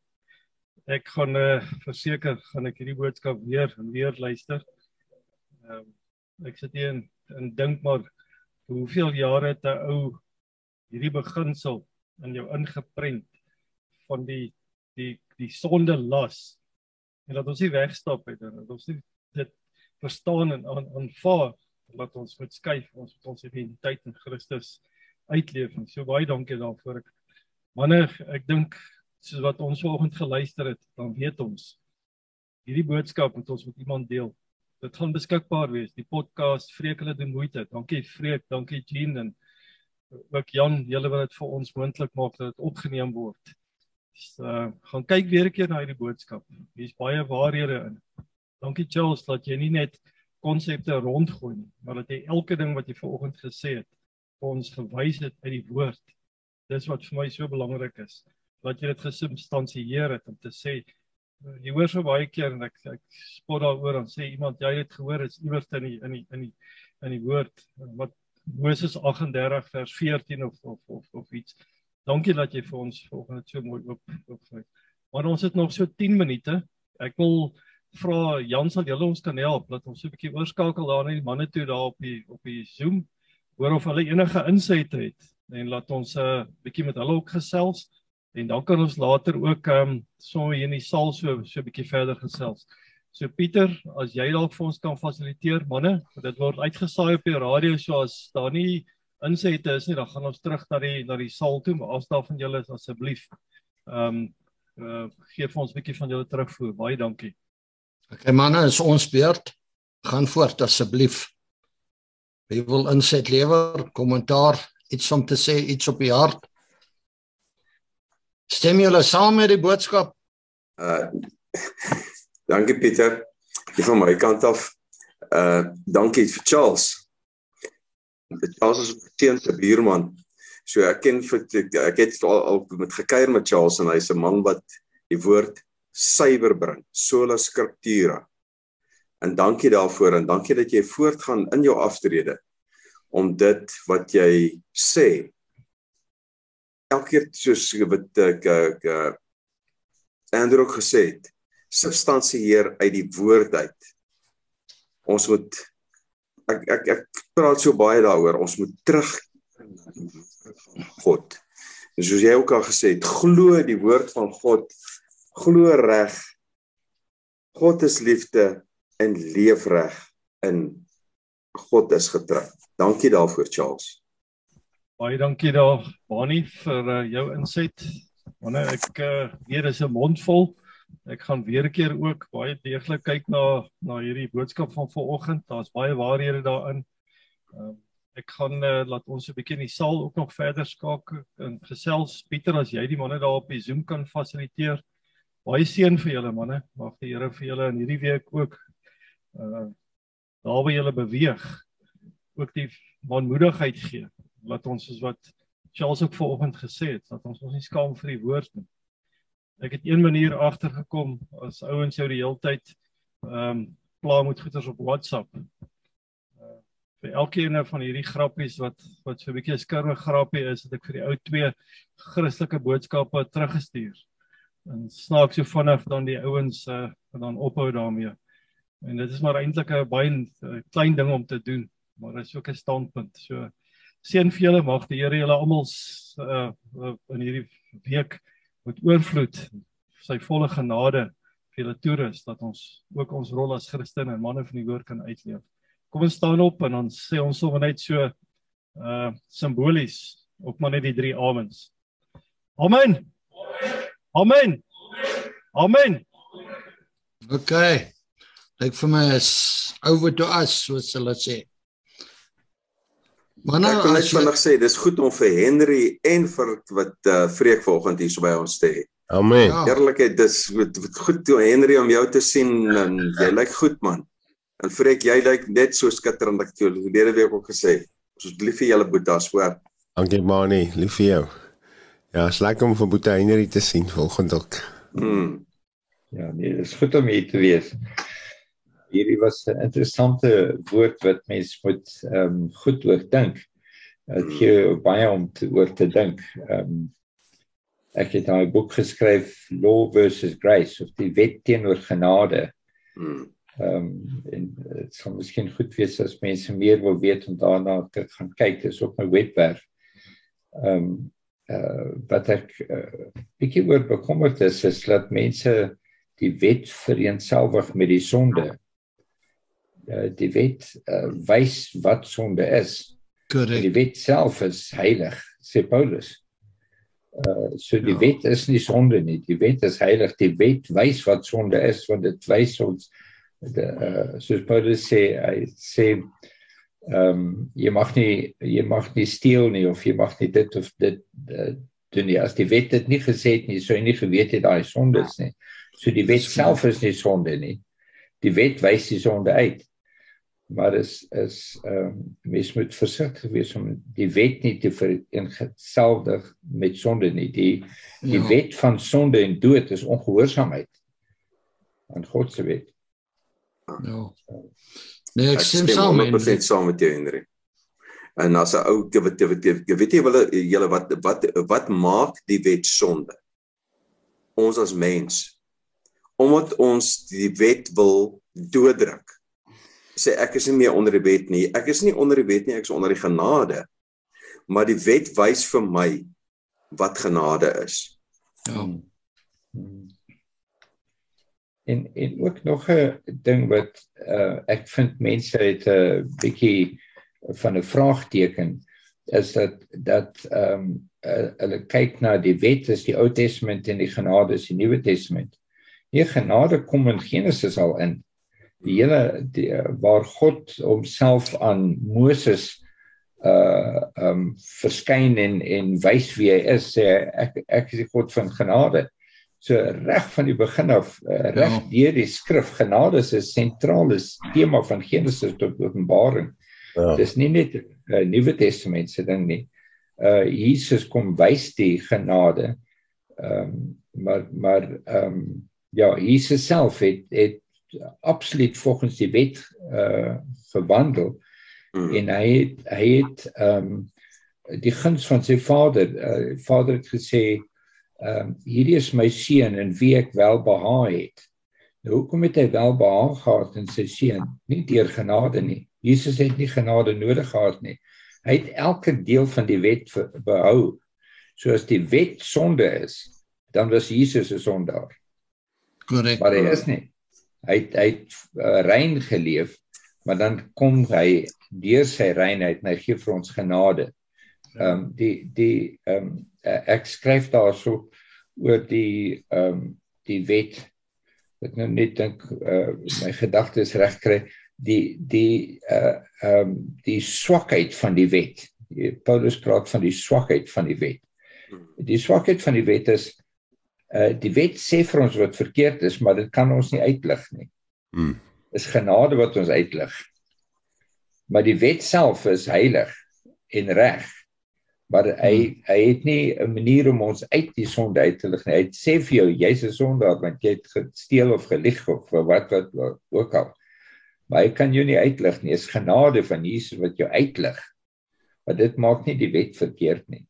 Ek gaan uh, verseker gaan ek hierdie boodskap weer en weer luister. Ehm um, ek sit hier en, en dink maar hoeveel jare het 'n ou hierdie beginsel in jou ingeprent van die die die sonde las en dat ons nie wegstap het en dat ons nie dit verstaan en aanvaar laat ons moet skuif ons moet ons identiteit in Christus uitleef. So baie dankie daarvoor. Ek manne, ek dink soos wat ons vanoggend geluister het, dan weet ons hierdie boodskap moet ons met iemand deel. Dit gaan beskikbaar wees, die podcast Vreek hulle die moeite. Dankie Vreek, dankie Jean en ook Jan, julle wat dit vir ons moontlik maak dat dit opgeneem word. So, uh, gaan kyk weer 'n keer na hierdie boodskap. Hier's baie waarhede in. Dankie Charles dat jy nie net konsepte rondgooi nie, maar dat jy elke ding wat jy vanoggend gesê het vir ons gewys het uit die woord. Dis wat vir my so belangrik is. Dat jy dit gesubstansieer het om te sê jy hoor so baie keer en ek ek spot daaroor en sê iemand jy het gehoor is iewers in die in die in die in die woord wat Moses 38 vers 14 of of of, of iets. Dankie dat jy vir ons vanoggend so mooi op opgryp. Maar ons het nog so 10 minute. Ek wil vra Jan sal julle ons kan help dat ons so 'n bietjie oorskakel daar na die manne toe daar op die op die Zoom hoor of hulle enige insette het en laat ons 'n uh, bietjie met hulle ook gesels en dan kan ons later ook ehm um, so hier in die saal so so 'n bietjie verder gesels. So Pieter, as jy dalk vir ons kan fasiliteer manne, dit word uitgesaai op die radio so as daar nie insette is nie, dan gaan ons terug na die na die saal toe, maar as daar van julle is asseblief ehm um, uh, gee vir ons 'n bietjie van julle terugvoer. Baie dankie. Okay manne, is ons beurt. Gaan voort asseblief. Wie wil inset lewer, kommentaar, iets om te sê, iets op die hart? Stem julle saam met die boodskap? Uh Dankie Pieter. Die van my kant af uh dankie vir Charles. Charles is 'n teente buurman. So ek ken vir ek het al, al met gekuier met Charles en hy's 'n man wat die woord suiwer bring, sola scriptura. En dankie daarvoor en dankie dat jy voortgaan in jou aftrede om dit wat jy sê elke keer soos wat ek ek Andrew gesê het, substansieer uit die woord uit. Ons moet ek ek ek praat so baie daaroor, ons moet terug God. En soos jy ook al gesê het, glo die woord van God, glo reg. God is liefde en leef reg in God is getrou. Dankie daarvoor Charles. Baie dankie daar Bani vir uh, jou inset. Wanneer ek uh, weer is 'n mond vol. Ek gaan weer 'n keer ook baie deeglik kyk na na hierdie boodskap van vanoggend. Daar's baie waarhede daarin. Uh, ek gaan uh, laat ons 'n bietjie in die saal ook nog verder skakel en gesels. Pieter, as jy die manne daar op die Zoom kan fasiliteer. Baie seën vir julle manne. Mag die Here vir julle in hierdie week ook uh daar waar julle beweeg ook die manmoedigheid gee wat ons soos wat Charles ook vanoggend gesê het dat ons ons nie skaam vir die woord nie. Ek het een manier agtergekom as ouens jou die hele tyd ehm um, pla met goeters op WhatsApp. Uh, vir elkeen van hierdie grappies wat wat so 'n bietjie 'n skurwe grappie is, het ek vir die ou twee Christelike boodskappe teruggestuur. En snaaks so vinnig dan die ouens uh, dan ophou daarmee. En dit is maar eintlik 'n baie klein ding om te doen, maar dit is ook 'n standpunt. So Seën vir julle mag die Here julle almal uh, uh in hierdie week met oorvloed sy volle genade vir julle toerus dat ons ook ons rol as Christene en manne van die woord kan uitleef. Kom ons staan op en ons sê ons sommer net so uh simbolies op maar net die drie amens. Amen. Amen. Amen. OK. Ek vir my is over to us soos hulle sê. Maar nou, ek wil net vinnig sê dis goed om vir Henry en vir wat uh, Freek vanoggend hier so by ons te hê. Amen. Ja. Eerlikheid dis goed, goed toe Henry om jou te sien en jy lyk goed man. En Freek jy lyk net so skitterend ek het jou lede week ook gesê. Ons is lief vir julle boetas hoor. Dankie Mani, lief vir jou. Ja, is lekker om vir Boeta Henry te sien volgende ook. Mm. Ja, nee, dis goed om hier te wees hierdie was 'n interessante woord wat mens moet ehm um, goed oor dink. Dit gee baie om te oor te dink. Ehm um, ek het 'n boek geskryf Law versus Grace of die wet teenoor genade. Hmm. Ehm um, en dit sal miskien goed wees as mense meer wil weet om daarna te gaan kyk. Dit is op my webwerf. Ehm um, uh wat ek uh, bietjie oor bekommerd is is dat mense die wet vereenselwig met die sonde. Eh, die wet uh, wys wat sonde is. Korrek. Die wet self is heilig, sê Paulus. Uh so die ja. wet is nie sonde nie. Die wet is heilig. Die wet wys wat sonde is want dit wys ons de uh soos Paulus sê, hy sê ehm um, jy mag nie jy mag nie steel nie of jy mag nie dit of dit uh, doen nie. As die wet dit nie gesê het nie, sou jy nie geweet het daai sonde is nie. So die wet self is nie sonde nie. Die wet wys die sonde uit maar is is ehm um, mens moet versigtig wees om die wet nie te vereenselwig met sonde nie. Die die ja. wet van sonde en dood is ongehoorsaamheid aan God se wet. Ja. Nee, ek, ek stem saam met dit saam met jou Henry. En as 'n ou wat weet jy wel julle wat wat wat maak die wet sonde? Ons as mens omdat ons die wet wil dooddruk sê ek is nie meer onder die wet nie. Ek is nie onder die wet nie, ek is onder die genade. Maar die wet wys vir my wat genade is. Ja. En en ook nog 'n ding wat uh, ek vind mense het 'n uh, bietjie van 'n vraagteken is dat dat ehm um, uh, hulle kyk na die wet is die Ou Testament en die genade is die Nuwe Testament. Die genade kom in Genesis al in die hele die, waar God homself aan Moses uh um verskyn en en wys wie hy is sê ek ek is die God van genade So reg van die begin af, uh, reg Ja. deur die skrif genade is 'n sentrale tema van Genesis tot Openbaring. Ja. Dis nie net 'n uh, Nuwe Testament se ding nie. Uh Jesus kom wys die genade. Ehm um, maar maar ehm um, ja, Jesus self het het absoluut volgens die wet uh gewandel Mm. en hy het hy het ehm um, die guns van sy vader uh, vader het gesê ehm um, hierdie is my seun in wie ek welbehaag het. Nou hoekom het hy welbehaag gehad in sy seun? Nie deur genade nie. Jesus het nie genade nodig gehad nie. Hy het elke deel van die wet behou. So as die wet sonde is, dan was Jesus 'n sondaar. Korrek. Maar hy is nie. Hy het, hy het uh, rein geleef, maar dan kom hy deur sy reinheid en hy gee vir ons genade. Ehm um, die die ehm um, ek skryf daarso oor die ehm um, die wet ek nou net dink uh, my gedagtes reg kry die die uh ehm um, die swakheid van die wet. Paulus praat van die swakheid van die wet. Die swakheid van die wet is uh die wet sê vir ons wat verkeerd is, maar dit kan ons nie uitlig nie. Hmm. Is genade wat ons uitlig. Maar die wet self is heilig en reg. Maar hy hy het nie 'n manier om ons uit die sonde uit te lig nie. Hy sê vir jou jy's 'n sondaar want jy het gesteel of gelieg of vir wat wat wat ook al. Maar hy kan jou nie uitlig nie. Dit is genade van Jesus wat jou uitlig. Maar dit maak nie die wet verkeerd nie.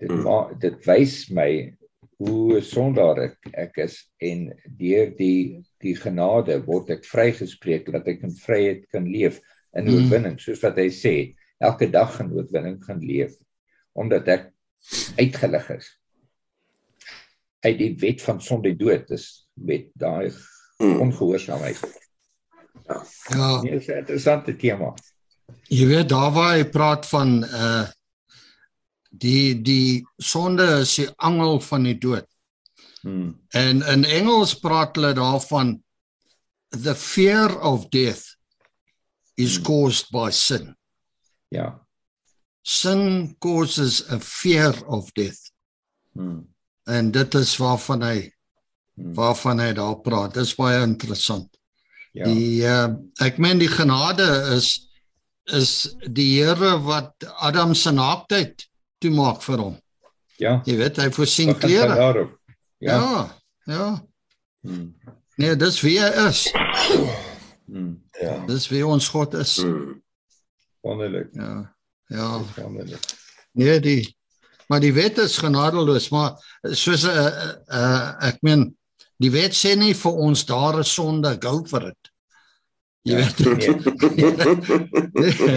Dit Hmm. maak dit wys my hoe sondaar ek, ek is en deur die die genade word ek vrygespreek dat ek in vryheid kan leef in Mm. oorwinning soos wat hy sê elke dag in oorwinning gaan leef omdat ek uitgelig is uit die wet van sonde en dood is wet daai Mm. ongehoorsaamheid Ja, nee, dis 'n interessante tema jy weet daar waar hy praat van uh die die sonde is die angel van die dood. hmm. En in Engels praat hulle daarvan the fear of death is Hmm. caused by sin. ja Sin causes a fear of death. hmm. En dit is waarvan hy Hmm. waarvan hy daar praat. Dis baie interessant. ja Die uh, ek meen die genade is is die Here wat Adam se naaktheid toemaak vir hom. ja Jy weet hy voorsien klere. daarop ja, Ja, ja. Hmm. Nee, dis wie hy is. Hmm. Ja. Dis wie ons God is. Mm. wonderlik Ja. Ja. Nee, die maar die wet is genadeloos, maar soos 'n uh, uh, ek meen die wet sê nie vir ons daar is sonde, go vir dit. Jy Ja, weet.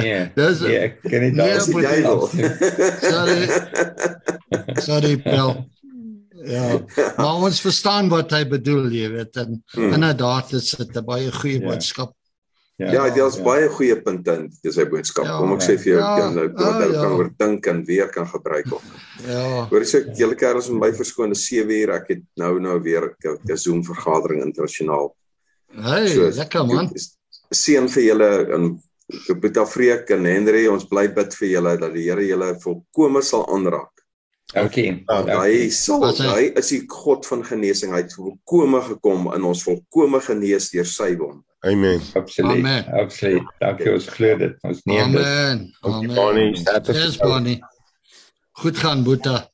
nee Dis nee ek ken Nee, daar Dis die duiwel. Sorry. Sorry, Pel. Ja, maar ons verstaan wat hy bedoel, jy weet. En Hmm. inderdaad is dit 'n baie goeie Ja. boodskap. Ja, dit is baie goeie punte in dis sy boodskap. Ja, Kom ek sê vir jou, ja, ja, nou wat jy ja. kan oordink en weer kan gebruik ook. Ja. Hoor jy sê julle kerels met my verskoon 7 uur. Ek het nou nou weer 'n Zoom vergadering internasionaal. Hey, So, lekker man. Seën vir julle en Boeta Freek en Henry, ons bly bid vir julle dat die Here julle volkome sal aanraak. dankie Ja, Hy sal hy is die God van genesing. Hy het volkome gekom in ons volkome genees deur sy wond. Amen. absoluut Amen. absoluut dankie ons glo dit ons neem dit Amen. Amen. Bonnie, Yes, jou. Bonnie. Goed gaan, Boeta.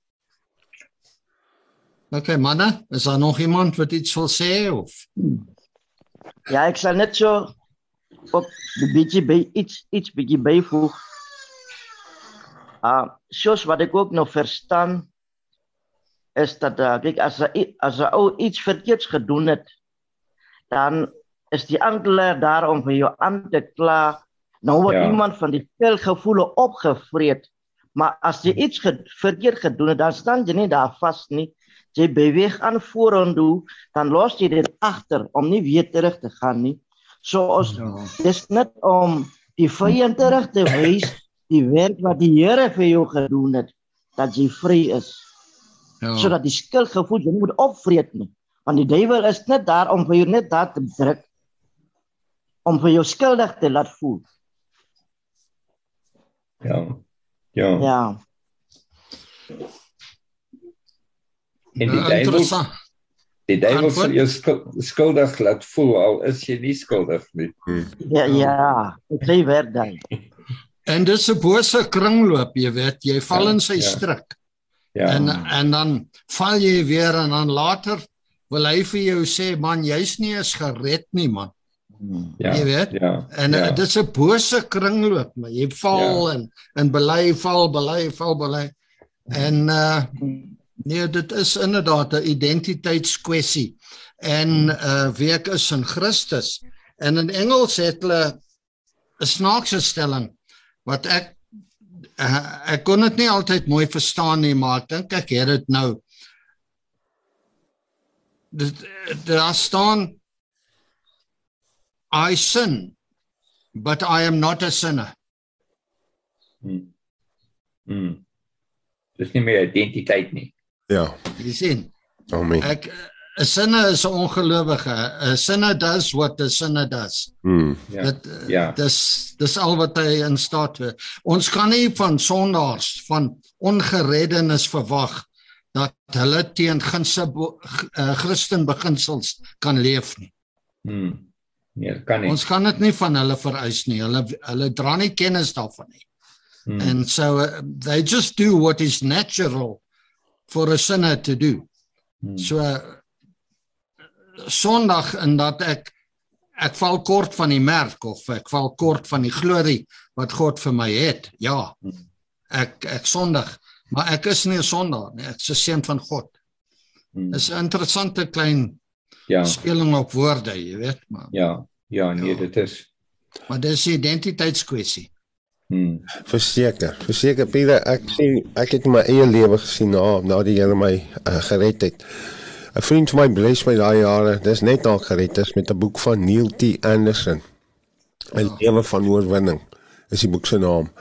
Okay, manne, is daar nog iemand wat iets wil sê of? Ja, ek sal net so op 'n bietjie by iets iets bietjie byvoeg. Ah, soos wat ek ook nog verstaan is dat uh, kyk as hy as 'n ou iets verkeerds gedoen het, dan is die aanklaer daar om vir jou aan te kla. Nou word Ja. iemand van die skuldgevoele opgevreet. Maar as jy iets ge verkeerd gedoen het, dan staan jy nie daar vas nie. Jy beweeg aan vorentoe, dan los jy dit agter om nie weer terug te gaan nie. So ons Ja. dis net om die vyand terug te wys die werk wat die Here vir jou gedoen het dat jy vry is Ja. sodat die skuldgevoel jy nie moet opvreet nie want die duiwel is net daar om vir jou net daar te druk om vir jou skuldig te laat voel ja ja ja en die Ja, duiwel interessant. Die duiwel Antwoord? sal jou skul- skuldig laat voel al is jy nie skuldig nie. Ja, ja, ek sê werk dan. En dis 'n bose kringloop, jy weet, jy val Ja, in sy ja. struik. Ja. En en dan val jy weer en dan later wil hy vir jou sê man jy's nie eens gered nie man. Ja. jy weet. Ja. En ja. ja. dit is 'n bose kringloop, maar jy val ja. en en bely val bely val bely. En uh nee, dit is inderdaad 'n identiteitskwessie. En uh wie ek is in Christus. En in Engels het hulle 'n snaakse stelling wat ek uh, ek kon dit nie altyd mooi verstaan nie, maar ek dink ek het dit nou. Dit daar staan I sin, but I am not a sinner. Hmm. Hmm. Dis nie meer identiteit nie. Ja. Jy sien, Amen. ek 'n sinner is 'n ongelowige. 'n Sinner does what a sinner does. Mm. Ja. Dit Ja. dis dis al wat hy in staat is. Ons kan nie van sondaars van ongereddenes verwag dat hulle teen gunse uh, Christen beginsels kan leef nie. Hmm. Nee, kan nie. Ons kan dit nie van hulle vereis nie. Hulle hulle dra nie kennis daarvan nie. Hmm. And so uh, they just do what is natural for a sinner to do. Hmm. So uh, Sondag in dat ek ek val kort van die merk of ek val kort van die glorie wat God vir my het. Ja. Ek ek sondig, maar ek is nie 'n sondaar nie. Ek's 'n seun van God. Hmm. Dis 'n interessante klein Ja. speling op woorde, jy weet, maar Ja. Ja, nee, Ja. dit is. maar dis 'n identiteitskwessie. Hmm. Verseker, verseker Pieter, ek sien ek het my eie lewe gesien na na die Here my uh, gered het. 'n Vriend van my bless my daai jare, dis net al gered is met 'n boek van Neil T Anderson. 'n Lewe van oorwinning is die boek se naam.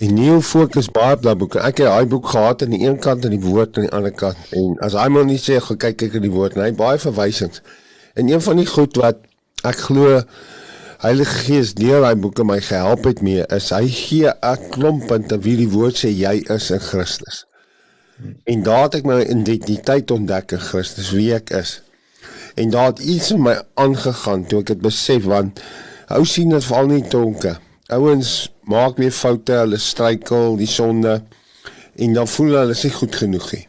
En Neil fokus baie op daai boek. Ek het daai boek gehad aan die een kant en die woord aan die ander kant. En as hy maar nie sê gaan kyk kyk in die woord, en hy het baie verwysings. En een van die goed wat ek glo Heilige Gees deur daai boeke my gehelp het mee is hy gee 'n klomp punte wie die woord sê jy is in Christus. En daar het ek my identiteit ontdek in Christus wie ek is. En daar het iets in my aangegaan toe ek dit besef want ou sien dit veral nie tonke. Ouens maak weer foute, hulle struikel, die sonde en dan voel hulle is nie goed genoeg nie.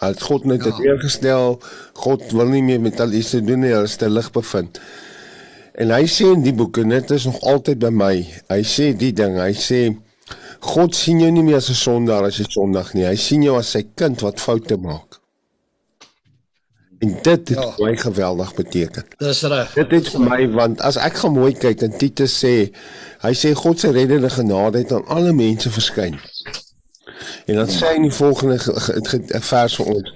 Hulle het God net Ja. teenoorgestel. God wil nie meer met hulle iets te doen nie, hulle is te lig bevind. En hy sê in die boek en dit is nog altyd by my. Hy sê die ding, hy sê God sien jou nie meer as 'n sondaar as jy sondig nie. Hy sien jou as sy kind wat foute maak. En dit het Ja. my geweldig beteken. Dis reg. Dit het vir my want as ek gaan mooi kyk en Titus sê, hy sê God se reddende genade het aan alle mense verskyn. En dan sê hy in die volgende ge- ge- ge- vers vir ons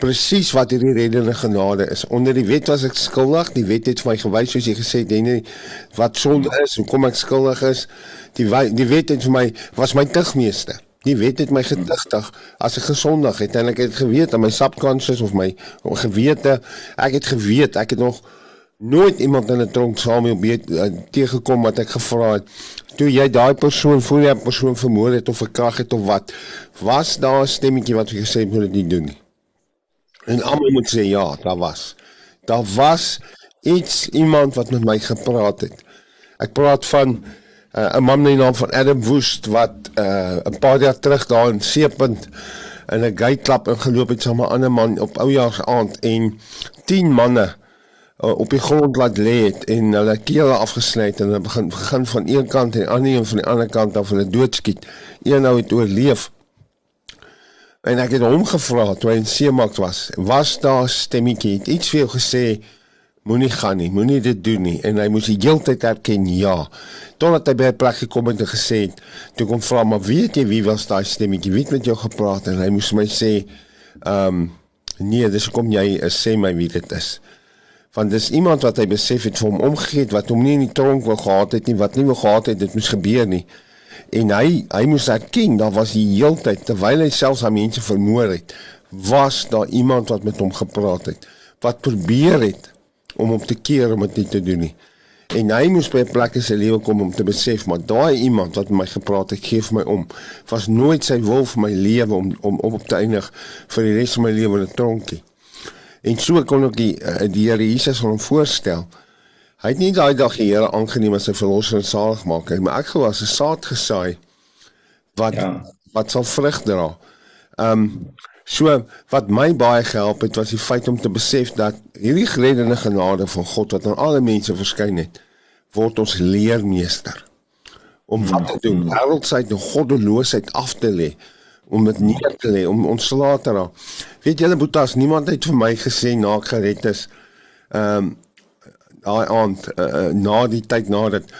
presies wat hierdie reddende genade is. Onder die wet was ek skuldig, die wet het vir my gewys soos jy gesê het, nee, wat sonde is, hoekom ek skuldig is. Die die wet het vir my was my tugmeester. Die wet het my gedigtig as ek gesondig het en ek het geweet aan my subconscious of my gewete, ek het geweet, ek het nog nooit iemand in 'n tronk Samuel beet uh, teëgekom wat ek gevra het. Toe jy daai persoon voor jy 'n persoon vermoor het of verkrag het of wat was daar 'n stemmetjie wat vir gesê het moet dit nie doen nie? En almal moet sê ja daar was. Daar was iets iemand wat met my gepraat het. Ek praat van uh, 'n man met die naam van Adam Woest wat uh, 'n paar jaar terug daar in Seepunt in 'n gateklap ingeloop het saam met 'n ander man op oujaarsaand en 10 manne uh, op die grond laat lê het en hulle kele afgesny en hulle begin begin van een kant en ander een van die ander kant af hulle doodskiet. Een nou het oorleef. En ek het hom gevra toe hy in Seemark was, was daar stemmetjie het iets vir jou gesê moenie gaan nie, moenie dit doen nie en hy moes die heeltyd erken ja. Totdat hy by 'n plek gekom het en gesê het, toe kom vra maar weet jy wie was daai stemmetjie? Wie het met jou gepraat en hy moes my sê ehm um, nee, dis kom jy is sê my wie dit is want dis iemand wat hy besef het vir hom omgegee wat hom nie in die tronk wou gehad het nie wat nie wou gehad het dit moes gebeur nie en hy hy moes erken daar was die heeltyd terwyl hy selfs aan mense vermoor het was daar iemand wat met hom gepraat het wat probeer het om hom te keer om dit nie te doen nie en hy moes by 'n plek in sy lewe kom om te besef maar daai iemand wat met my gepraat het gee vir my om was nooit sy wil vir my lewe om om, om op te eindig vir die res van my lewe in 'n tronkie En so kon ek die uh, die Here Jesus hom voorstel. Hy het nie daai dag die Here aangeneem as sy verlosser en saligmaker nie, maar ek glo as 'n saad gesaai wat ja. wat sal vrug dra. Ehm um, so wat my baie gehelp het was die feit om te besef dat hierdie geredende genade van God wat aan alle mense verskyn het, word ons leermeester om wat te doen, wêreldsheid en goddeloosheid af te lê, om dit neer te lê, om ontslae te raak. Weet julle Boetas, niemand het vir my gesê na ek gered is ehm um, daai aand uh, na die tyd nadat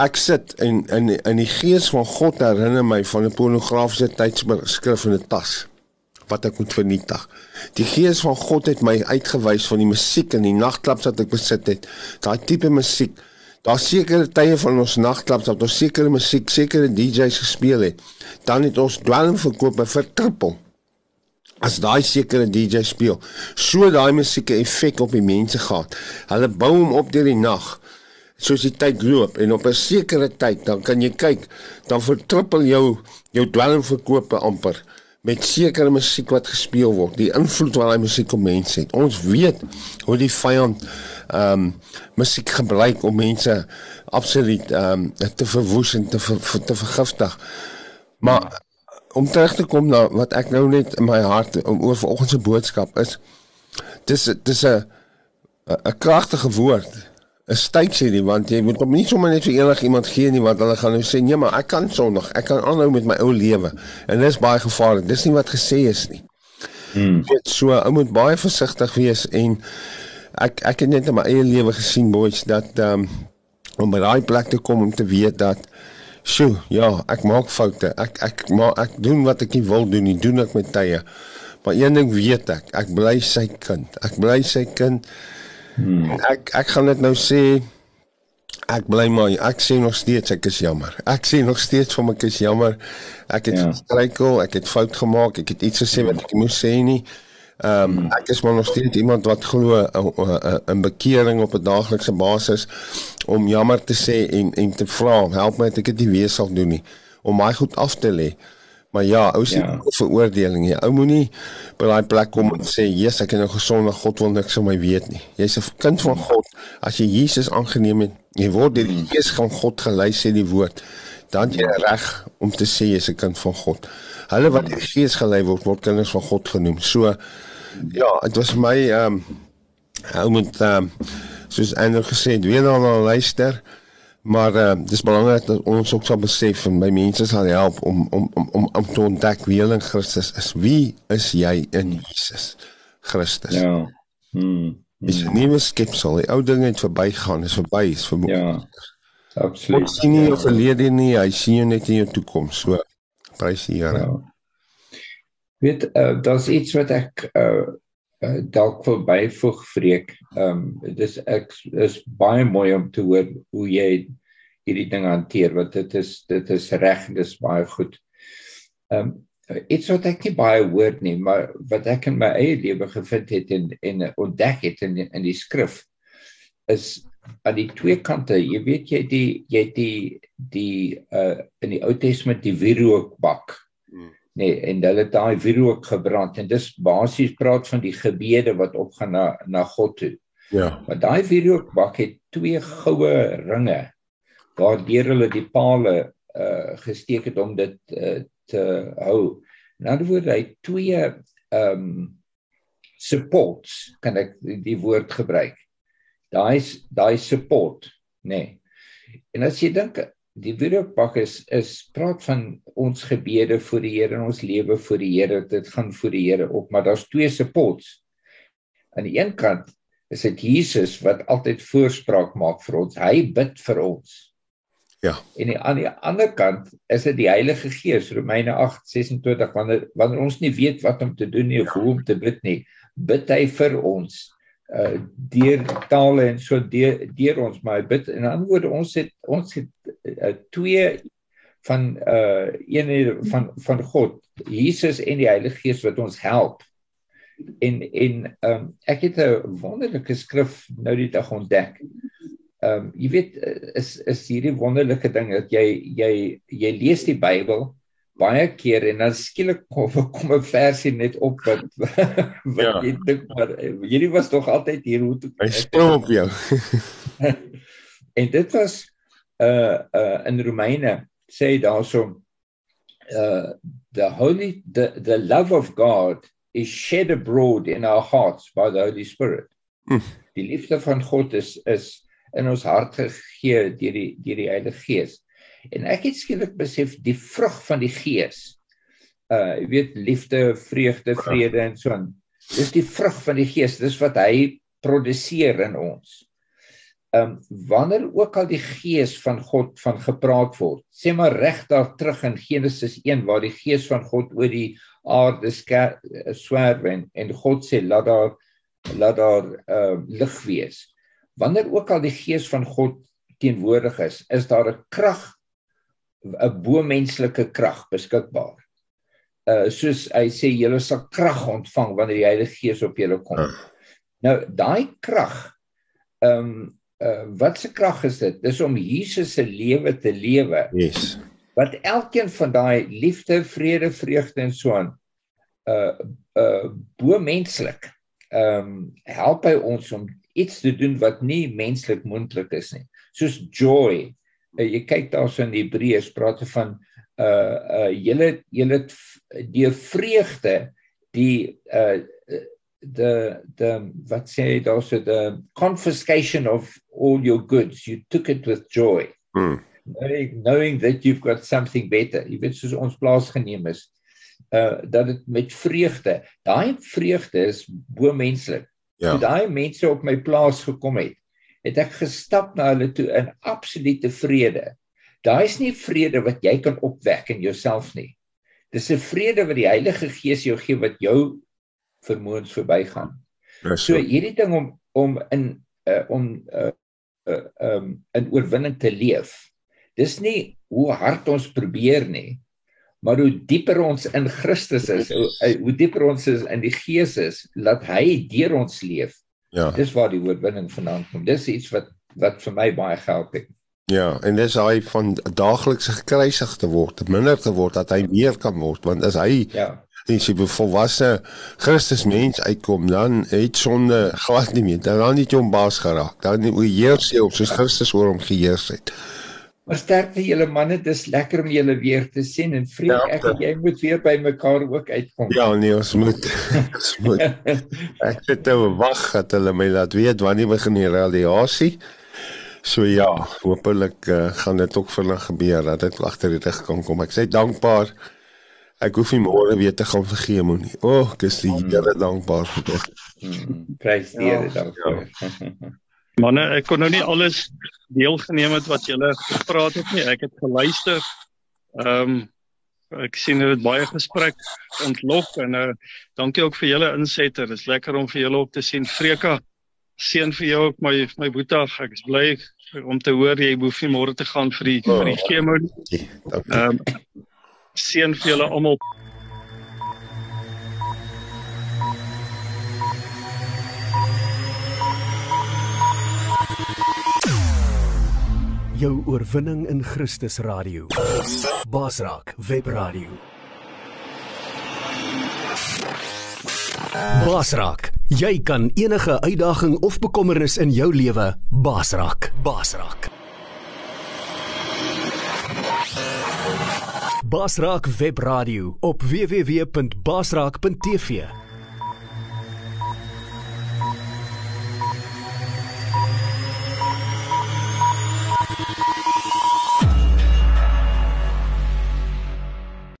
ek sit en in in die gees van God herinner my van 'n pornografiese tydskrif in 'n tas wat ek moet vernietig. Die gees van God het my uitgewys van die musiek en die nagklubs wat ek besit het. Daai tipe musiek. Daar sekere tye van ons nagklubs wat ons sekere musiek, sekere DJ's gespeel het. Dan het ons dwelm verkoop by vertrippel. As daai sekere DJ speel, so daai musiek 'n effek op die mense gehad. Hulle bou hom op deur die nag soos die tyd loop en op 'n sekere tyd dan kan jy kyk dan vertrippel jou jou dwelmverkope amper met sekere musiek wat gespeel word die invloed wat daai musiek op mense het. Ons weet hoe die vyand ehm um, musiek gebruik om mense absoluut ehm um, te verwoes en te ver, te vergiftig. Maar om terug te kom na wat ek nou net in my hart om oor vanoggend se boodskap is dis dis 'n 'n kragtige woord 'n styk sê nie want jy moet hom nie sommer net vir enigiemand gee nie want hulle gaan nou sê nee maar ek kan sondig ek kan aanhou met my ou lewe. En dis baie gevaarlik. Dis nie wat gesê is nie. Hmm. dit so ou moet baie versigtig wees en ek ek het net in my eie lewe gesien boys dat um, om by daai plek te kom om te weet dat sjoe ja ek maak foute. Ek ek maar ek doen wat ek nie wil doen nie. Doen ek met tye. Maar een ding weet ek ek bly sy kind. Ek bly sy kind Hmm. Ek ek gaan dit nou sê ek bly maar ek sê nog steeds ek is jammer. Ek sê nog steeds vir my ek is jammer. Ek het ja. struikel, ek het fout gemaak, ek het iets gesê wat ek moes sê nie. Ehm um, ek is maar nog steeds iemand wat glo eh, eh, eh, 'n bekering op 'n daaglikse basis om jammer te sê en en te vra, help my dat ek dit nie weer sal doen nie om my goed af te lê. Maar ja, ou sien ja. veroordeling nie. Ou moenie by daai plek kom en sê, "Jesus, ek is nou gesond, maar God wil niks van my weet nie." Jy's 'n kind van God. As jy Jesus aangeneem het, jy word deur die Gees van God gelei sê die woord, dan jy reg om te sê jy's 'n kind van God. Hulle wat deur die Gees gelei word, word kinders van God genoem. So ja, dit was my ehm um, ou moet ehm um, soos Andrew gesê het, weer dan luister. Maar uh, dis belangrik dat ons ook sal besef en by mense sal help om om om om om te ontdek wie hulle in Christus is. Wie is jy in Jesus Christus? Ja. Hmm. Dis 'n nuwe skepsel. Die ou dinge het verbygaan, is verby, is vermoed. Ja. Absoluut. Ons sien nie ja. verlede nie, hy sien jou net in jou toekoms. So prys die Here. Ja. Weet, uh, daar's iets wat ek uh uh, dalk verbyvoeg vreek. Ehm um, dis ek is baie mooi om te hoor hoe jy hierdie ding hanteer want dit is dit is reg dis baie goed. Ehm um, iets wat ek nie baie hoor nie, maar wat ek in my eie lewe gevind het en en ontdek het in in die skrif is aan die twee kante, jy weet jy die jy die die uh in die Ou Testament die wierookbak nee en hulle het daai wierook gebrand en dis basies praat van die gebede wat opgaan na na God toe. Ja. Maar daai wierookbak het twee goue ringe waardeur hulle die pale uh gesteek het om dit uh, te hou. In ander woorde hy twee ehm um, supports kan ek die woord gebruik. Daai daai support, nê. Nee. En as jy dink die wierookbak is is praat van ons gebede vir die Here en ons lewe vir die Here. Dit gaan vir die Here op maar daar's twee supports. Aan die een kant is dit Jesus wat altyd voorspraak maak vir ons. Hy bid vir ons. Ja. En die, aan die ander kant is dit die Heilige Gees Romeine 8:26 wanneer wanneer ons nie weet wat om te doen nie of hoe om te bid nie bid hy vir ons uh deur tale en so deur deur ons maar bid. En antwoorde ons het ons het uh, twee van uh een van van God Jesus en die Heilige Gees wat ons help en en um ek het 'n wonderlike skrif nou die dag ontdek. Um jy weet is is hierdie wonderlike ding dat jy jy jy lees die Bybel baie keer en dan skielik kom kom 'n versie net op wat wat ja. jy dink maar hierdie was tog altyd hier hoe toe hy spring op jou en dit was uh uh in Romeine sê daarso uh the holy the the love of god is shed abroad in our hearts by the holy spirit hm. die liefde van god is is in ons hart gegee deur die deur die Heilige Gees. En ek het skielik besef die vrug van die Gees. Uh jy weet liefde, vreugde, vrede en so aan. Dis die vrug van die Gees. Dis wat hy produseer in ons. Um wanneer ook al die Gees van God van gepraat word, sê maar reg daar terug in Genesis 1 waar die Gees van God oor die aarde swerf en, en God sê laat daar laat daar uh lig wees wanneer ook al die gees van God teenwoordig is, is daar 'n krag 'n bo-menslike krag beskikbaar. Uh soos hy sê julle sal krag ontvang wanneer die Heilige Gees op julle kom. Uh. Nou daai krag ehm um, uh wat se krag is dit? Dis om Jesus se lewe te lewe. Yes. Wat elkeen van daai liefde, vrede, vreugde en so aan uh uh bo-menslik ehm um, help hy ons om iets te doen wat nie menslik moontlik is nie. Soos joy. Uh, jy kyk daarso in Hebreërs praat van uh uh julle julle die vreugde die uh the the wat sê daarso the confiscation of all your goods you took it with joy. Hmm. Knowing, knowing that you've got something better. Jy weet soos ons plaas geneem is uh dat dit met vreugde. Daai vreugde is bo menslik. Ja. Toe daai mense op my plaas gekom het, het ek gestap na hulle toe in absolute vrede. Daai is nie vrede wat jy kan opwek in jouself nie. Dis 'n vrede wat die Heilige Gees jou gee wat jou vermoëns verbygaan. Ja, so hierdie ding om om in uh, om uh, uh, um in oorwinning te leef. Dis nie hoe hard ons probeer nie, maar hoe dieper ons in Christus is, hoe, eh, hoe dieper ons is in die Gees is, laat hy deur ons leef. Ja. Dis waar die oorwinning vandaan kom. Dis iets wat wat vir my baie help het. Ja, en dis hy van daagliks gekruisig te word, minder te word dat hy meer kan word, want as hy Ja. As jy volwasse Christus mens uitkom, dan het sonde glad nie meer. Dan raak nie jou baas geraak. Dan heers jy op soos Christus oor hom geheers het. Maar sterkte julle manne, dis lekker om julle weer te sien en vreek ja, ek en jy moet weer by mekaar ook uitkom. Ja, nee, ons moet. ons moet. Ek het nou wag dat hulle my laat weet wanneer begin die radiasie. So ja, hopelik uh, gaan dit ook vinnig gebeur dat dit agter die rug kan kom. Ek sê dankbaar. Ek hoef nie môre weer te gaan vergeem nie. O, oh, ek is die mm. Here dankbaar vir dit. Mm. Prys die Here ja, daarvoor. Ja. Manne, ek kon nou nie alles deelgeneem het wat julle gepraat het nie. Ek het geluister. Ehm um, ek sien dit het baie gesprek ontlok en uh dankie ook vir julle insette. Dit is lekker om vir julle op te sien. Freka, seën vir jou ook my my boetie. Ek is bly om te hoor jy hoef nie môre te gaan vir die vir die chemo nie. Ehm um, seën vir julle almal. jou oorwinning in Christus radio. Basraak web radio. Basraak, jy kan enige uitdaging of bekommernis in jou lewe basraak. Basraak. Basraak web radio op www.basraak.tv